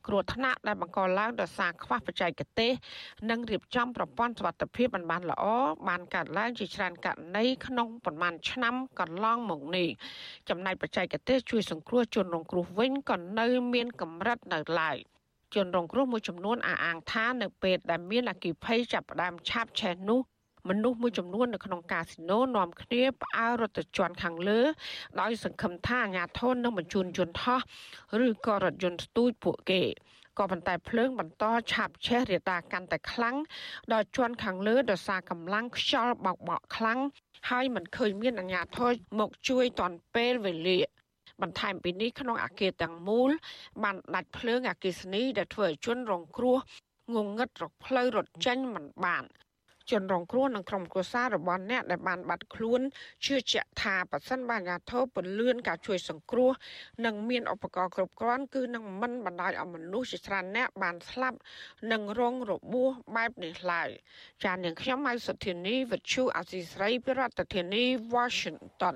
គ្រោះថ្នាក់ដែលបង្កឡើងដោយសារខ្វះបច្ចេកទេសនិងរៀបចំប្រព័ន្ធសុវត្ថិភាពមិនបានល្អបានកើតឡើងជាច្រើនករណីក្នុងប្រមាណឆ្នាំកន្លងមកនេះចំណែកបច្ចេកទេសជួយសង្គ្រោះជនរងគ្រោះវិញក៏នៅមានកម្រិតនៅឡើយជនរងគ្រោះមួយចំនួនអះអាងថានៅពេលដែលមានអគិភ័យចាប់ផ្ដើមឆាបឆេះនោះ មនុស្សមួយចំនួននៅក្នុងកាស៊ីណូនាំគ្នាផ្អើលរថយន្តខាងលើ ដោយសង្ឃឹមថាអាជ្ញាធរនឹងបញ្ជូនយន្តហោះឬក៏រថយន្តស្ទូចពួកគេក៏ប៉ុន្តែភ្លើងបន្តឆាបឆេះរាលដាលកាន់តែខ្លាំងដល់ជាន់ខាងលើដោយសារកម្លាំងខ្យល់បោកបក់ខ្លាំងហើយមិនឃើញមានអាជ្ញាធរមកជួយទាន់ពេលវេលាបន្ថែមពីនេះក្នុងអាគារទាំងមូល បានដាច់ភ្លើងអគ្គិសនីដែលធ្វើឲ្យជនរងគ្រោះងងឹតរកផ្លូវរត់ចេញមិនបាន ជនរងគ្រោះនិងក្រុមគ្រួសាររបស់អ្នកដែលបានបាត់ខ្លួនជឿជាក់ថាប៉ះសិនបានអាធោពន្លឿនការជួយសង្គ្រោះនិងមានឧបករណ៍គ្រប់គ្រាន់គឺនឹងមិនបណ្ដាលឲ្យមនុស្សជាច្រើនអ្នកបានស្លាប់និងរងរបួសបែបនេះឡើយចាននាងខ្ញុំម៉ៃសុធានីវិទ្យុអាស៊ីស្រីប្រធានាធិបតី Washington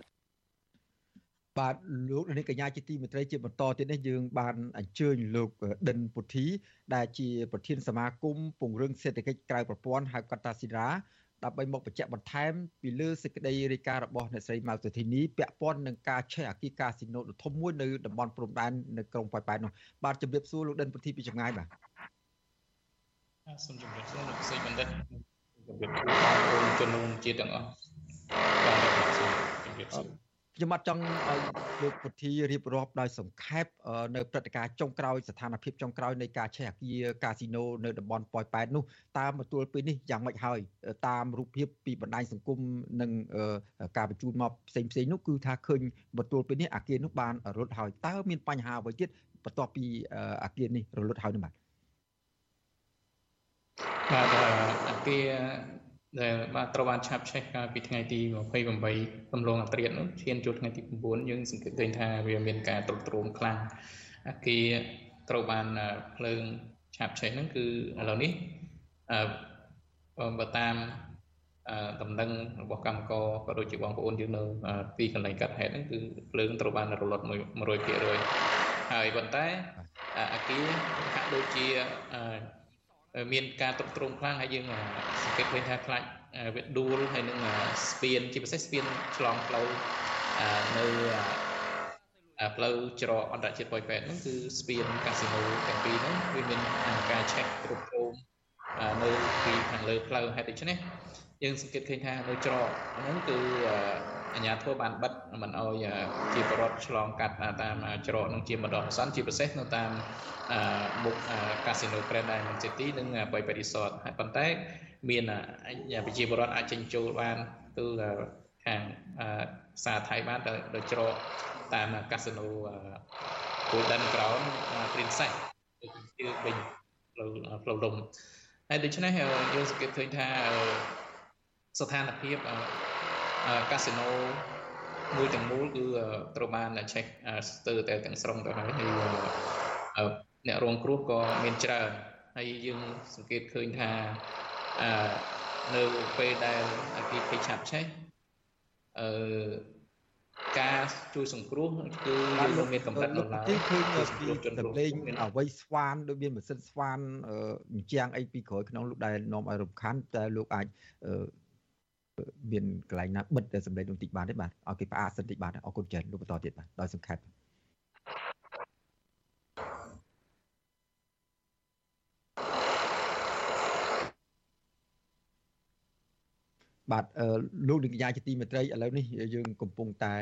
បាទលោកនាងកញ្ញាជាទីមេត្រីជាបន្តទៀតនេះយើងបានអញ្ជើញលោកដិនពុទ្ធី ដែលជាប្រធានសមាគមពង្រឹងសេដ្ឋកិច្ចក្រៅប្រព័ន្ធហៅកាត់តាស៊ីរ៉ាដើម្បីមកបញ្ជាក់បន្ថែមពីលើសេចក្តីរាយការណ៍របស់អ្នកស្រីម៉ៅសុធីនីពាក់ព័ន្ធនឹងការឆេះអគិកាស៊ីណូដ៏ធំមួយនៅតំបន់ព្រំដែននៅក្រុងប៉ោយប៉ែតនោះបាទជម្រាបសួរលោកដិនពុទ្ធីពីចម្ងាយបាទសូមជម្រាបសួរលោកសេចបណ្ឌិតជម្រាបសួរបងប្អូនជនរួមជាតិទាំងអស់បាទសូមជម្រាបសួរ ខ្ញុំអត់ចង់ឲ្យលោកពុទ្ធីរៀបរាប់ដោយសង្ខេបនៅព្រឹត្តិការណ៍ចុងក្រោយស្ថានភាពចុងក្រោយនៃការឆេះអគារកាស៊ីណូនៅតំបន់ប៉ោយប៉ែតនោះតាមបន្ទួលពេលនេះយ៉ាងម៉េចហើយតាមរូបភាពពីបណ្ដាញសង្គមនិងការបញ្ជូនមកផ្សេងផ្សេងនោះគឺថាឃើញបន្ទួលពេលនេះអគារនោះបានរលត់ហើយតើមានបញ្ហាអ្វីទៀតបន្ទាប់ពីអគារនេះរលត់ហើយនោះបាទបាទអគារ ដែលបាទត្រូវបានឆាប់ឆេះកាលពីថ្ងៃទី28កំឡុងអាត្រាតនោះឈានចូលថ្ងៃទី9យើងសង្កេតឃើញថាវាមានការទ្រុឌទ្រោមខ្លាំងអាគារត្រូវបានភ្លើងឆាប់ឆេះហ្នឹងគឺឥឡូវនេះអឺបើតាមដំណឹងរបស់កម្មករក៏ដូចជាបងប្អូនយើងនៅទីកន្លែងកាត់ហេតុហ្នឹងគឺភ្លើងត្រូវបានរលត់100%ហើយប៉ុន្តែអាគារហាក់ដូចជា មានការទ្រុឌទ្រោមខ្លាំងហើយយើងសង្កេតឃើញថាខ្លាចវាដួលហើយនឹងស្ពានជាពិសេសស្ពានឆ្លងផ្លូវនៅផ្លូវច្រកអន្តរជាតិប៉ោយប៉ែតហ្នឹងគឺស្ពានកាស៊ីណូទាំងពីរហ្នឹងវាមានការឆែកគ្រប់គ្រងនៅពីខាងលើផ្លូវហេតុដូច្នេះយើងសង្កេតឃើញថានៅច្រកហ្នឹងគឺ អាជ្ញាធរបានបិទមិនអោយជាបរដ្ឋឆ្លងកាត់តាមច្រកនឹងជាម្ដងសិនជាពិសេសនៅតាមមុខកាស៊ីណូ Grand Diamond City និង Boy Resort ហើយប៉ុន្តែមានប្រជាពលរដ្ឋអាចចេញចូលបានគឺខាងផ្សារថៃបានទៅច្រកតាមកាស៊ីណូ Golden Crown Princess គឺវិញផ្លូវផ្លូវលំហើយដូច្នេះយើងសង្កេតឃើញថាស្ថានភាព កាស៊ីណូមួយទាំងមូលគឺត្រូវបានឆេះស្ទើរតែទាំងស្រុងទៅហើយអ្នករងគ្រោះក៏មានច្រើនហើយយើងសង្កេតឃើញថានៅពេលដែលអគិភ័យឆាប់ឆេះអឺការជួយសង្គ្រោះគឺយើងមានកម្រិតនៅឡើយគឺឃើញពីតម្លេងអ្វីស្វានដូចមានម៉ាស៊ីនស្វានអញ្ចាំងអីពីក្រោយក្នុងលោកដែលនាំឲ្យរំខានតែលោកអាច មានកន្លែងណាបិទតែសម្លេងបន្តិចបានទេបាទឲ្យគេផ្អាកសិនតិចបាទអរគុណច្រើនលោកបន្តទៀតបាទដោយសង្ខេបបាទលោកនាងកញ្ញាជាទីមេត្រីឥឡូវនេះយើងកំពុងតែ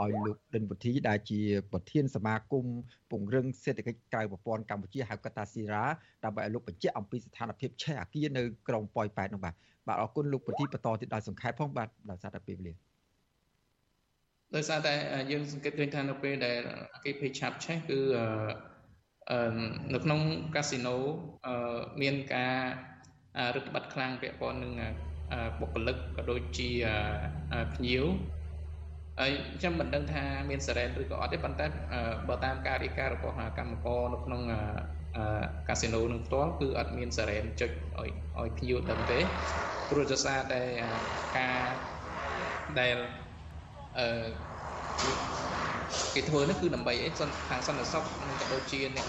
ឲ្យលោកដិនពុធីដែលជាប្រធានសមាគមពង្រឹងសេដ្ឋកិច្ចក្រៅប្រព័ន្ធកម្ពុជាហៅកាត់ថាស៊ីរ៉ាដើម្បីឲ្យលោកបញ្ជាក់អំពីស្ថានភាពឆេះអាគារនៅក្រុងប៉ោយប៉ែតនោះបាទ បាទអរគុណលោកពុធីបន្តទៀតដោយសង្ខេបផងបាទដោយសារតែពេលវេលាដោយសារតែយើងសង្កេតឃើញថានៅពេលដែលអាគារភ័យឆាប់ឆេះគឺនៅក្នុងកាស៊ីណូមានការរឹតបន្តឹងខ្លាំងពាក់ព័ន្ធនឹងបុគ្គលិកក៏ដូចជាភ្ញៀវហើយខ្ញុំមិនដឹងថាមានសារ៉ែនឬក៏អត់ទេប៉ុន្តែបើតាមការរាយការណ៍របស់កម្មករនៅក្នុងកាស៊ីណូនឹងផ្ទាល់គឺអត់មានសារ៉ែនចុចឲ្យឲ្យភ្ញៀវដឹងទេ ព្រោះដោយសារតែការដែលអឺគេធ្វើនេះគឺដើម្បីអីខាងសន្តិសុខនិងក៏ដូចជាអ្នក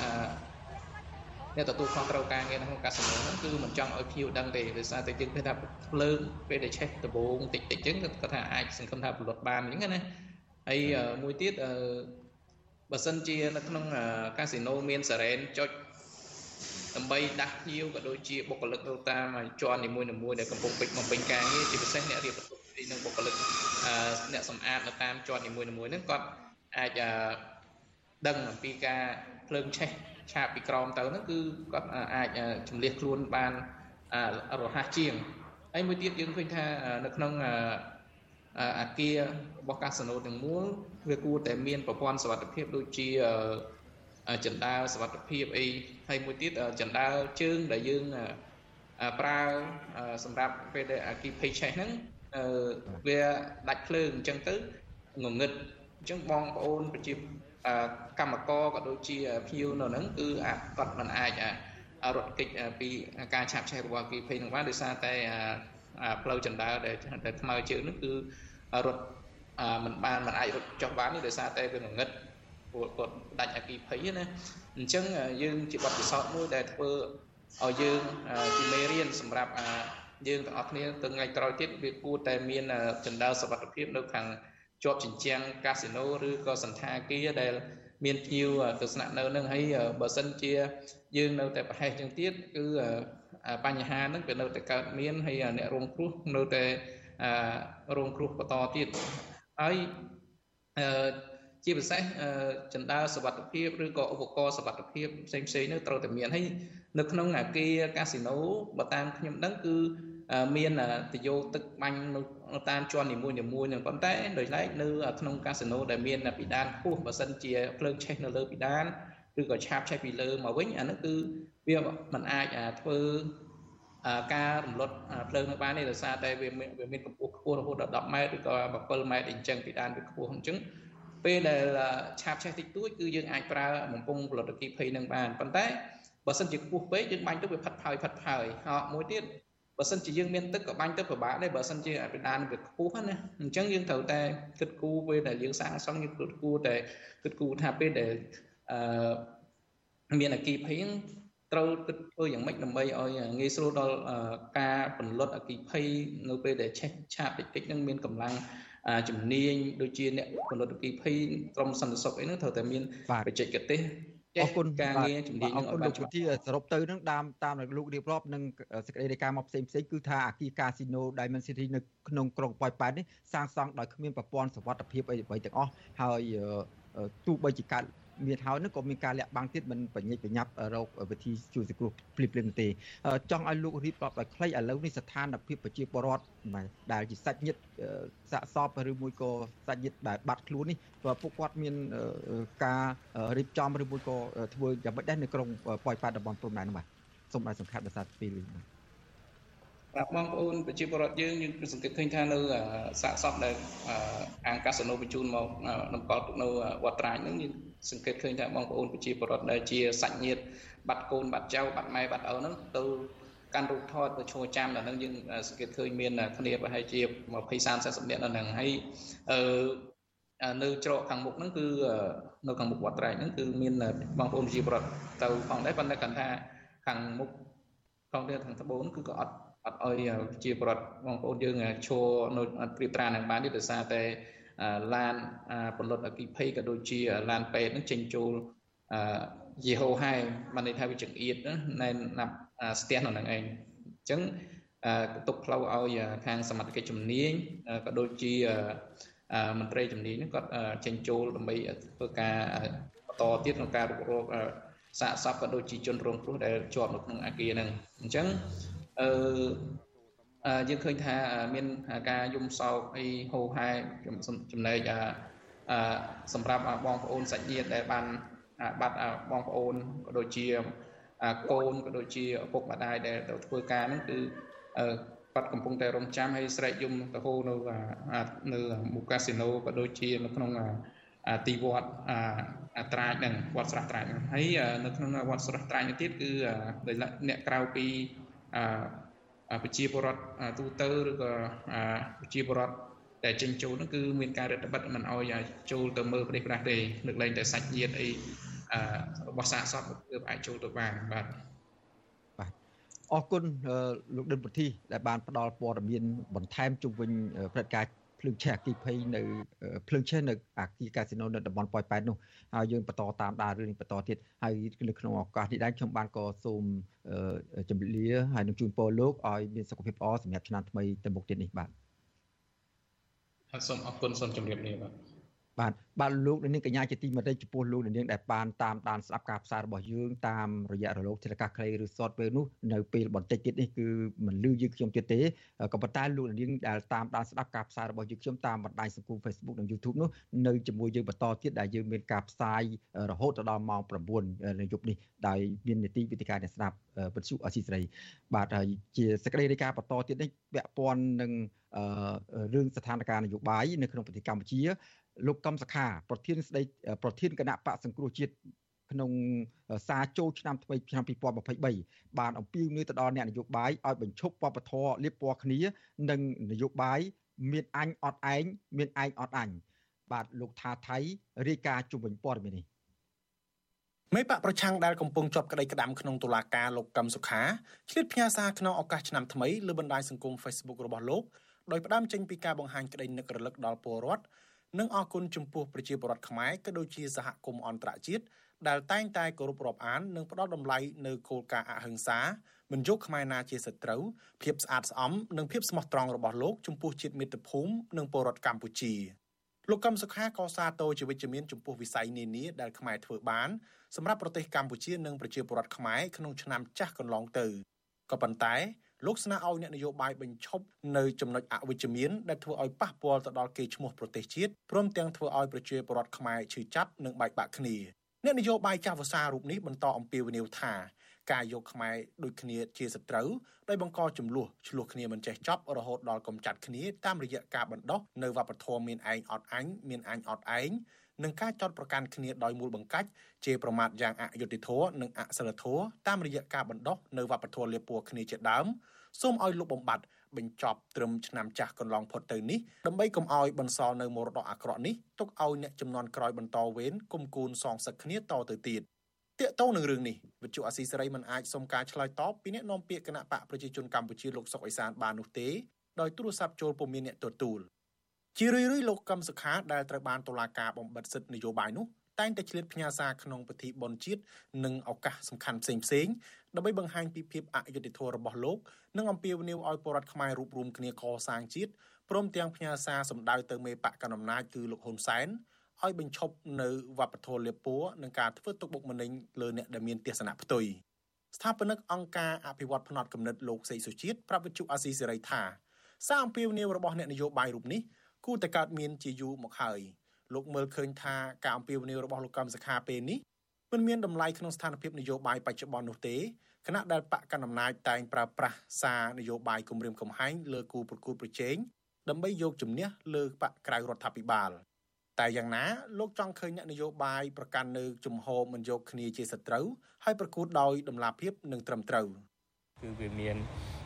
អ្នកទទួលខុសត្រូវការងារក្នុងកាស៊ីណូហ្នឹងគឺមិនចង់ឲ្យភ្ញៀវដឹងទេដោយសារតែយើងឃើញថាភ្លើងពេលដែលឆេះដំបងតិចតិចអញ្ចឹងគាត់ថាអាចសង្ឃឹមថាផលិតបានអញ្ចឹងណាហើយមួយទៀតអឺបើសិនជានៅក្នុងកាស៊ីណូមានសារ៉េនចុច ដើម្បីដាស់ភ្ញៀវក៏ដូចជាបុគ្គលិកនៅតាមជាន់នីមួយៗដែលកំពុងពេចបំពេញការងារជាពិសេសអ្នករៀបបន្ទុកទីនឹងបុគ្គលិកអ្នកសម្អាតនៅតាមជាន់នីមួយៗហ្នឹងគាត់អាចដឹងអំពីការភ្លើងឆេះឆាបពីក្រោមទៅហ្នឹងគឺគាត់អាចជំលះខ្លួនបានរហ័សជាងហើយមួយទៀតយើងឃើញថានៅក្នុងអាគាររបស់កាស៊ីណូទាំងមូលវាគួរតែមានប្រព័ន្ធសុវត្ថិភាពដូចជា ចណ្ដើសុវត្ថិភាពអីហើយមួយទៀតចណ្ដើជើងដែលយើងប្រើសម្រាប់ពេលដែលអាគីភ័យឆេះហ្នឹងវាដាច់ភ្លើងអញ្ចឹងទៅងងឹតអញ្ចឹងបងប្អូនប្រជាកម្មករក៏ដូចជាភៀវនៅហ្នឹងគឺគាត់មិនអាចរត់គេចពីការឆាបឆេះរបស់គីភ័យនឹងបានដោយសារតែផ្លូវចណ្ដើដែលថ្មើរជើងហ្នឹងគឺរត់មិនបានមិនអាចរត់ចុះបាននេះដោយសារតែវាងងឹត ពួកគាត់ដាច់អគិភ័យណាអញ្ចឹងយើងជាបទពិសោធន៍មួយដែលធ្វើឲ្យយើងជាមេរៀនសម្រាប់យើងទាំងអស់គ្នាទៅថ្ងៃក្រោយទៀតវាគួរតែមានចន្ទើសុខភាពនៅខាងជាប់ជញ្ជាំងកាស៊ីណូឬក៏សន្តាគារដែលមានភ្ញៀវទៅស្នាក់នៅនឹងហើយបើសិនជាយើងនៅតែប្រហែសជាងទៀតគឺបញ្ហាហ្នឹងវានៅតែកើតមានហើយអ្នករងគ្រោះនៅតែរងគ្រោះបន្តទៀតហើយ ជាពិសេសចណ្ដាលសវត្ថភាពឬក៏ឧបករណ៍សវត្ថភាពផ្សេងផ្សេងនោះត្រូវតែមានហើយនៅក្នុងអាគារកាស៊ីណូបើតាមខ្ញុំដឹងគឺមានទយោទឹកបាញ់នៅតាមជាន់នីមួយនីមួយនឹងប៉ុន្តែដោយឡែកនៅក្នុងកាស៊ីណូដែលមានពិដានខ្ពស់បើសិនជាភ្លើងឆេះនៅលើពិដានឬក៏ឆាបឆេះពីលើមកវិញអានោះគឺវាមិនអាចធ្វើការរំលត់ភ្លើងនៅបានទេដោយសារតែវាវាមានកម្ពស់ខ្ពស់រហូតដល់10ម៉ែត្រឬក៏7ម៉ែត្រអីចឹងពីដានវាខ្ពស់អញ្ចឹង ពេលដែលឆាបឆេះតិចតួចគឺយើងអាចប្រើបំពង់ផលិតគីភ័យនឹងបានប៉ុន្តែបើសិនជាខ្ពស់ពេកយើងបាញ់ទៅវាផាត់ផើយផាត់ផើយហោមួយទៀតបើសិនជាយើងមានទឹកក៏បាញ់ទៅពិបាកដែរបើសិនជាបេដានវាខ្ពស់ណាអញ្ចឹងយើងត្រូវតែគិតគូរពេលដែលយើងសាងសង់យើងគិតគូរតែគិតគូរថាពេលដែលអឺមានអគិភ័យត្រូវគិតធ្វើយ៉ាងម៉េចដើម្បីឲ្យងាយស្រួលដល់ការបន្លត់អគិភ័យនៅពេលដែលឆេះឆាបតិចតិចនឹងមានកម្លាំង ជំនាញដូចជាអ្នកផលិតអគិភ័យក្រមសន្តិសុខអីហ្នឹងត្រូវតែមានបច្ចេកទេសអរគុណការងារជំនាញនឹងអរគុណលោកវិធីសរុបទៅនឹងតាមតាមលោករៀបរាប់នឹងសេចក្តីរាយការណ៍មកផ្សេងផ្សេងគឺថាអាគារកាស៊ីណូ Diamond City នៅក្នុងក្រុងប៉ោយប៉ែតនេះសាងសង់ដោយគ្មានប្រព័ន្ធសុវត្ថិភាពអីអ្វីទាំងអស់ហើយទោះបីជាកើត មានហើយនឹងក៏មានការលាក់បាំងទៀតមិនបញ្ញាបញ្ញាប់រកវិធីជួយសង្គ្រោះភ្លាមភ្លាមទេចង់ឲ្យលោករៀបរាប់ឲ្យខ្លីឥឡូវនេះស្ថានភាពប្រជាពលរដ្ឋដែលជាសាច់ញាតិសាកសពឬមួយក៏សាច់ញាតិដែលបាត់ខ្លួននេះព្រោះពួកគាត់មានការរៀបចំឬមួយក៏ធ្វើយ៉ាងម៉េចដែរនៅក្រុងប៉ោយប៉ែតតំបន់ព្រំដែននោះបាទសូមឲ្យសង្ខេបដោយសារពេលនេះបាទបាទបងប្អូនប្រជាពលរដ្ឋយើងយើងគឺសង្កេតឃើញថានៅសាកសពដែលអាងកាសាណូបញ្ជូនមកតម្កល់ទុកនៅវត្តត្រាចហ្នឹងយើង សង្កេតឃើញថាបងប្អូនប្រជាពលរដ្ឋដែលជាសាច់ញាតិបាត់កូនបាត់ចៅបាត់ម៉ែបាត់ឪហ្នឹងទៅកាន់រូបថតទៅឈរចាំដល់ហ្នឹងយើងសង្កេតឃើញមានគ្នាប្រហែលជា20 30នាក់ដល់ហ្នឹងហើយអឺនៅច្រកខាងមុខហ្នឹងគឺនៅខាងមុខវត្តត្រែកហ្នឹងគឺមានបងប្អូនប្រជាពលរដ្ឋទៅផងដែរប៉ុន្តែគាត់ថាខាងមុខផងទៀតខាងត្បូនគឺក៏អត់អត់ឲ្យជាប្រដ្ឋបងប្អូនយើងឈរនៅព្រៀបត្រានឹងបានទេដោយសារតែ ឡានពលរដ្ឋអគិភ័យក៏ដូចជាឡានពេទ្យនឹងចេញចូលយេហូហែបានន័យថាវាចង្អៀតណែណាប់ស្ទះនៅនឹងឯងអញ្ចឹងទុកផ្លូវឲ្យខាងសមត្ថកិច្ចជំនាញក៏ដូចជាមន្ត្រីជំនាញហ្នឹងគាត់ចេញចូលដើម្បីធ្វើការបន្តទៀតក្នុងការរុករកសាកសពក៏ដូចជាជនរងគ្រោះដែលជាប់នៅក្នុងអាគារហ្នឹងអញ្ចឹងអឺ យើងឃើញថាមានការយំសោកអីហូរហែចំណែកសម្រាប់បងប្អូនសាច់ញាតិដែលបានបាត់បងប្អូនក៏ដូចជាកូនក៏ដូចជាឪពុកម្ដាយដែលទៅធ្វើការហ្នឹងគឺគាត់កំពុងតែរងចាំហើយស្រែកយំទៅហូរនៅនៅមូកាស៊ីណូក៏ដូចជានៅក្នុងទីវត្តអាត្រាចហ្នឹងវត្តស្រះត្រាចហ្នឹងហើយនៅក្នុងវត្តស្រះត្រាចនេះទៀតគឺអ្នកក្រៅពី ប្រជាពលរដ្ឋទូទៅឬក៏ប្រជាពលរដ្ឋដែលចេញចូលនោះគឺមានការរដ្ឋបិទមិនអោយចូលទៅមើលប្រទេសប្រាស់ទេលើកលែងតែសាច់ញាតិអីរបស់សាកសពគឺអាចចូលទៅបានបាទបាទអរគុណលោកដិនពុទ្ធីដែលបានផ្ដល់ព័ត៌មានបន្ថែមជុំវិញព្រឹត្តិការណ៍ ភ្លើងឆេះអគិភ័យនៅភ្លើងឆេះនៅអាគីកាស៊ីណូនៅតំបន់ប៉ោយប៉ែតនោះហើយយើងបន្តតាមដានរឿងនេះបន្តទៀតហើយនៅក្នុងឱកាសនេះដែរខ្ញុំបានក៏សូមជម្រាបលាហើយនឹងជូនពរលោកឲ្យមានសុខភាពល្អសម្រាប់ឆ្នាំថ្មីទៅមុខទៀតនេះបាទសូមអរគុណសូមជម្រាបលាបាទ បាទបាទលោកនាងកញ្ញាជាទីមេត្រីចំពោះលោកនាងដែលបានតាមដានស្ដាប់ការផ្សាយរបស់យើងតាមរយៈរលកធាតុអាកាសខ្លីឬ software នោះនៅពេលបន្តិចទៀតនេះគឺមិនលឺយើងខ្ញុំទៀតទេក៏ប៉ុន្តែលោកនាងដែលតាមដានស្ដាប់ការផ្សាយរបស់យើងខ្ញុំតាមបណ្ដាញសង្គម Facebook និង YouTube នោះនៅជាមួយយើងបន្តទៀតដែលយើងមានការផ្សាយរហូតដល់ម៉ោង9នៅយប់នេះដោយមាននីតិវិទ្យាអ្នកស្ដាប់វិទ្យុអស៊ីសេរីបាទហើយជាសេចក្តីរាយការណ៍បន្តទៀតនេះពាក់ព័ន្ធនឹងរឿងស្ថានភាពនយោបាយនៅក្នុងប្រទេសកម្ពុជា លោកកំសខាប្រធានស្ដីប្រធានគណៈបកសង្គ្រោះជាតិក្នុងសារចូលឆ្នាំថ្មីឆ្នាំ2023បានអំពាវនាវទៅដល់អ្នកនយោបាយឲ្យបញ្ឈប់បបធរលៀបពណ៌គ្នា និងនយោបាយមានអញអត់ឯងមានឯងអត់អញបាទលោកថាថៃរាយការណ៍ជុំវិញព័ត៌មាននេះមេបកប្រឆាំងដែលកំពុងជាប់ក្តីក្តាំក្នុងតុលាការលោកកឹមសុខាឆ្លៀតផ្ញើសារក្នុងឱកាសឆ្នាំថ្មីលើបណ្ដាញសង្គម Facebook របស់លោកដោយផ្ដើមចេញពីការបង្ហាញក្តីនឹករលឹកដល់ពលរដ្ឋ និងអរគុណចំពោះប្រជាពលរដ្ឋខ្មែរក៏ដូចជាសហគមន៍អន្តរជាតិដែលតែងតែគោរពរាប់អាននិងផ្ដល់តម្លៃនៅគោលការណ៍អហិង្សាមិនយកខ្មែរណាជាសត្រូវភាពស្អាតស្អំនិងភាពស្មោះត្រង់របស់លោកចំពោះជាតិមាតុភូមិនិងពលរដ្ឋកម្ពុជាលោកកឹមសុខាក៏សាទរជាវិជ្ជមានចំពោះវិស័យនានាដែលខ្មែរធ្វើបានសម្រាប់ប្រទេសកម្ពុជានិងប្រជាពលរដ្ឋខ្មែរក្នុងឆ្នាំចាស់កន្លងទៅក៏ប៉ុន្តែ លោកស្នើឲ្យអ្នកនយោបាយបញ្ឈប់នៅចំណុចអវិជ្ជមានដែលធ្វើឲ្យប៉ះពាល់ទៅដល់កេរ្តិ៍ឈ្មោះប្រទេសជាតិព្រមទាំងធ្វើឲ្យប្រជាពលរដ្ឋខ្មែរឈឺចាប់និងបែកបាក់គ្នាអ្នកនយោបាយចាស់វសារូបនេះបន្តអំពាវនាវថាការយកខ្មែរដូចគ្នាជាសត្រូវដោយបង្កចំនួនឆ្លោះគ្នាមិនចេះចប់រហូតដល់កំចាត់គ្នាតាមរយៈការបណ្ដោះនៅវប្បធម៌មានឯងអត់អញមានអញអត់ឯង និងការចោតប្រកាន់គ្នាដោយមូលបង្កាច់ជាប្រមាថយ៉ាងអយុត្តិធម៌និងអសិលធម៌តាមរយៈការបណ្ដោះនៅវប្បធម៌លាពួរគ្នាជាដើមសូមឲ្យលោកបំបត្តិបញ្ចប់ត្រឹមឆ្នាំចាស់កន្លងផុតទៅនេះដើម្បីកុំឲ្យបន្សល់នៅមរតកអាក្រក់នេះទុកឲ្យអ្នកចំនួនក្រោយបន្តវេនគុំគូនសងសឹកគ្នាតទៅទៀតតាកតងនឹងរឿងនេះវិទ្យុអាស៊ីសេរីមិនអាចសុំការឆ្លើយតបពីអ្នកនាំពាក្យគណៈបកប្រជាជនកម្ពុជាលោកសុកអេសានបាននោះទេដោយទូរស័ព្ទចូលពុំមានអ្នកទទួល ជារឿយៗលោកកឹមសុខាដែលត្រូវបានតុលាការបំបិទសិទ្ធិនយោបាយនោះតែងតែឆ្លៀតផ្ញើសារក្នុងពិធីបុណ្យជាតិនិងឱកាសសំខាន់ផ្សេងផ្សេងដើម្បីបង្ហាញពីភាពអយុត្តិធម៌របស់លោកនិងអំពាវនាវឲ្យពលរដ្ឋខ្មែររួបរวมគ្នាកសាងជាតិព្រមទាំងផ្ញើសារសម្ដៅទៅមេបកកណ្ដាលអំណាចគឺលោកហ៊ុនសែនឲ្យបញ្ឈប់នៅវប្បធម៌លៀបពួរនិងការធ្វើទុកបុកម្នេញលើអ្នកដែលមានទស្សនៈផ្ទុយស្ថាបនិកអង្គការអភិវឌ្ឍផ្នត់គំនិតលោកសេកសុជាតិប្រាប់វិទ្យុអាស៊ីសេរីថាសារអំពាវនាវរបស់អ្នកនយោបាយរូបនេះ គូតែកើតមានជាយូរមកហើយលោកមើលឃើញថាការអំពាវនាវរបស់លោកកំសខាពេលនេះមិនមានតម្លៃក្នុងស្ថានភាពនយោបាយបច្ចុប្បន្ននោះទេគណៈដែលបកកណ្ដាលអំណាចតែងប្រើប្រាស់សារនយោបាយគម្រាមកំហែងលើគូប្រកួតប្រជែងដើម្បីយកជំនះលើបកក្រៅរដ្ឋាភិបាលតែយ៉ាងណាលោកចង់ឃើញអ្នកនយោបាយប្រកាន់នៅជំហរមិនយកគ្នាជាសត្រូវហើយប្រកួតដោយតម្លាភាពនិងត្រឹមត្រូវគឺវាមាន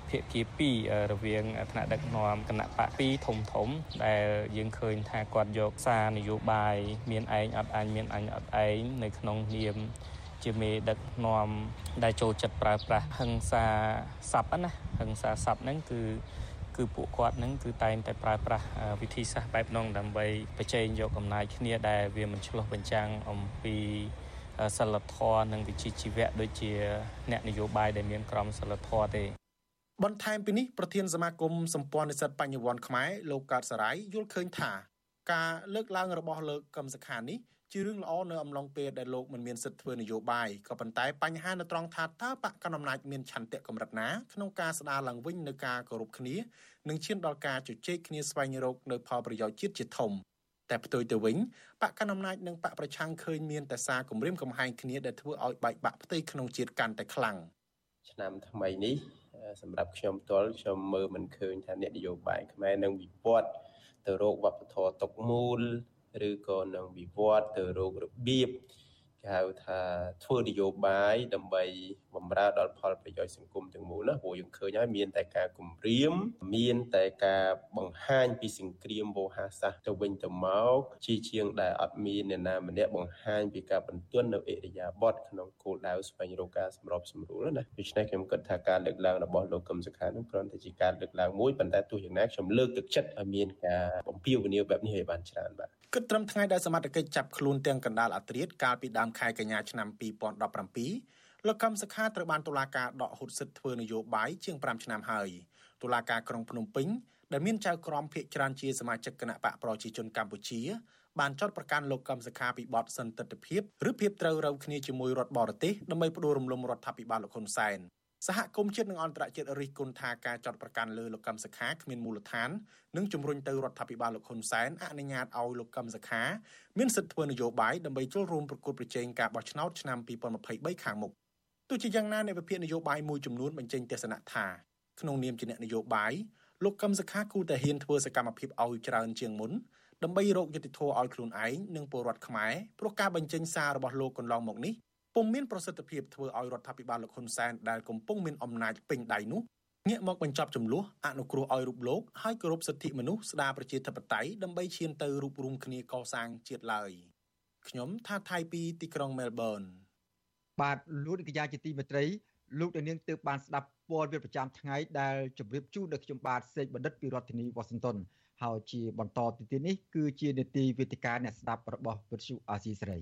ភាគី2រវាងថ្នាក់ដឹកនាំគណៈបក2ធំធំ ដែលយើងឃើញថាគាត់យកសារនយោបាយមានឯងអត់អញមានអញអត់ឯងនៅក្នុងនាមជាមេដឹកនាំដែលចូលចិត្តប្រើប្រាស់ហិង្សាស័ព្ទណាហិង្សាស័ព្ទហ្នឹងគឺគឺពួកគាត់នឹងគឺតែងតែប្រើប្រាស់វិធីសាស្ត្របែបនោះដើម្បីប្រជែងយកអំណាចគ្នាដែលវាមិនឆ្លោះបញ្ចាំងអំពីសិលធម៌និងវិជ្ជាជីវៈដូចជាអ្នកនយោបាយដែលមានក្រមសិលធម៌ទេ បន្ថែមពីនេះប្រធានសមាគមសម្ព័ន្ធនិស្សិតបញ្ញវន្តខ្មែរលោកកើតសរាយយល់ឃើញថាការលើកឡើងរបស់លោកកឹមសុខានេះជារឿងល្អនៅអំឡុងពេលដែលលោកមិនមានសិទ្ធិធ្វើនយោបាយក៏ប៉ុន្តែបញ្ហានៅត្រង់ថាតើបកកណ្ដាលអំណាចមានឆន្ទៈកម្រិតណាក្នុងការស្ដារឡើងវិញនៅការគោរពគ្នានិងឈានដល់ការជជែកគ្នាស្វែងរកនៅផលប្រយោជន៍ជាតិជាធំតែផ្ទុយទៅវិញបកកណ្ដាលអំណាចនិងបកប្រឆាំងឃើញមានតែសារគម្រាមកំហែងគ្នាដែលធ្វើឲ្យបែកបាក់ផ្ទៃក្នុងជាតិកាន់តែខ្លាំងឆ្នាំថ្មីនេះ សម្រាប់ខ្ញុំផ្ទាល់ខ្ញុំមើលមិនឃើញថាអ្នកនយោបាយខ្មែរនឹងវិវត្តទៅរកវប្បធម៌ຕົកមូលឬក៏នឹងវិវត្តទៅរករបៀបគេហៅថាធ្វើនយោបាយដើម្បីបំរើដល់ផលប្រយោជន៍សង្គមទាំងមូលណាព្រោះយើងឃើញហើយមានតែការគំរាម មានតែការបង្ហាញពីសង្គ្រាមវោហារសាស្ត្រទៅវិញទៅមកជាជាងដែលអត់មានអ្នកណាម្នាក់បង្ហាញពីការបន្ទន់នៅអេរិយាបថក្នុងគោលដៅស្វែងរកការសម្របសម្រួលណាដូច្នេះខ្ញុំគិតថាការលើកឡើងរបស់លោកកឹមសុខានឹងគ្រាន់តែជាការលើកឡើងមួយប៉ុន្តែទោះយ៉ាងណាខ្ញុំលើកទឹកចិត្តឲ្យមានការបំពាវនាវបែបនេះឲ្យបានច្រើនបាទគិតត្រឹមថ្ងៃដែលសមត្ថកិច្ចចាប់ខ្លួនទាំងកណ្ដាលអត្រាតកាលពីដើមខែកញ្ញាឆ្នាំ2017 លោកកឹមសុខាត្រូវបានតុលាការដកហូតសិទ្ធិធ្វើនយោបាយជាង5ឆ្នាំហើយតុលាការក្រុងភ្នំពេញដែលមានចៅក្រមភាគច្រើនជាសមាជិកគណៈបកប្រជាជនកម្ពុជា បានចោទប្រកាន់លោកកឹមសុខាពីបទសន្តិទ្ធភាពឬភាពត្រូវរូវគ្នាជាមួយរដ្ឋបរទេសដើម្បីផ្ដួលរំលំរដ្ឋាភិបាលលោកហ៊ុនសែនសហគមន៍ជាតិនិងអន្តរជាតិរិះគន់ថាការចាត់ប្រកាន់លើលោកកឹមសុខាគ្មានមូលដ្ឋាននិងជំរុញទៅរដ្ឋាភិបាលលោកហ៊ុនសែនអនុញ្ញាតឲ្យលោកកឹមសុខាមានសិទ្ធិធ្វើនយោបាយដើម្បីចូលរួមប្រកួតប្រជែងការបោះឆ្នោតឆ្នាំ2023ខាងមុខ ទោះជាយ៉ាងណាអ្នកវិភាគនយោបាយមួយចំនួនបញ្ចេញទស្សនៈថាក្នុងនាមជាអ្នកនយោបាយលោកកឹមសុខាគូតែហ៊ានធ្វើសកម្មភាពឲ្យច្រើនជាងមុនដើម្បីរកយុត្តិធម៌ឲ្យខ្លួនឯងនិងពលរដ្ឋខ្មែរព្រោះការបញ្ចេញសាររបស់លោកកន្លងមកនេះពុំមានប្រសិទ្ធភាពធ្វើឲ្យរដ្ឋាភិបាលលោកហ៊ុនសែនដែលកំពុងមានអំណាចពេញដៃនោះងាកមកបញ្ចប់ចំនួនអនុគ្រោះឲ្យរូបលោកហើយគោរពសិទ្ធិមនុស្សស្ដារប្រជាធិបតេយ្យដើម្បីឈានទៅរួបរวมគ្នាកសាងជាតិឡើយខ្ញុំថាថៃពីទីក្រុងមែលប៊ន បាទលោកនាយកជាទីមេត្រីលោកនាងទើបបានស្ដាប់ព័ត៌មានប្រចាំថ្ងៃដែលជម្រាបជូនដល់ខ្ញុំបាទសេកបណ្ឌិតពីរដ្ឋធានីវ៉ាស៊ីនតោនហើយជាបន្តទៅទៀតនេះគឺជានេតិវេទិកាអ្នកស្ដាប់របស់វិទ្យុអាស៊ីសេរី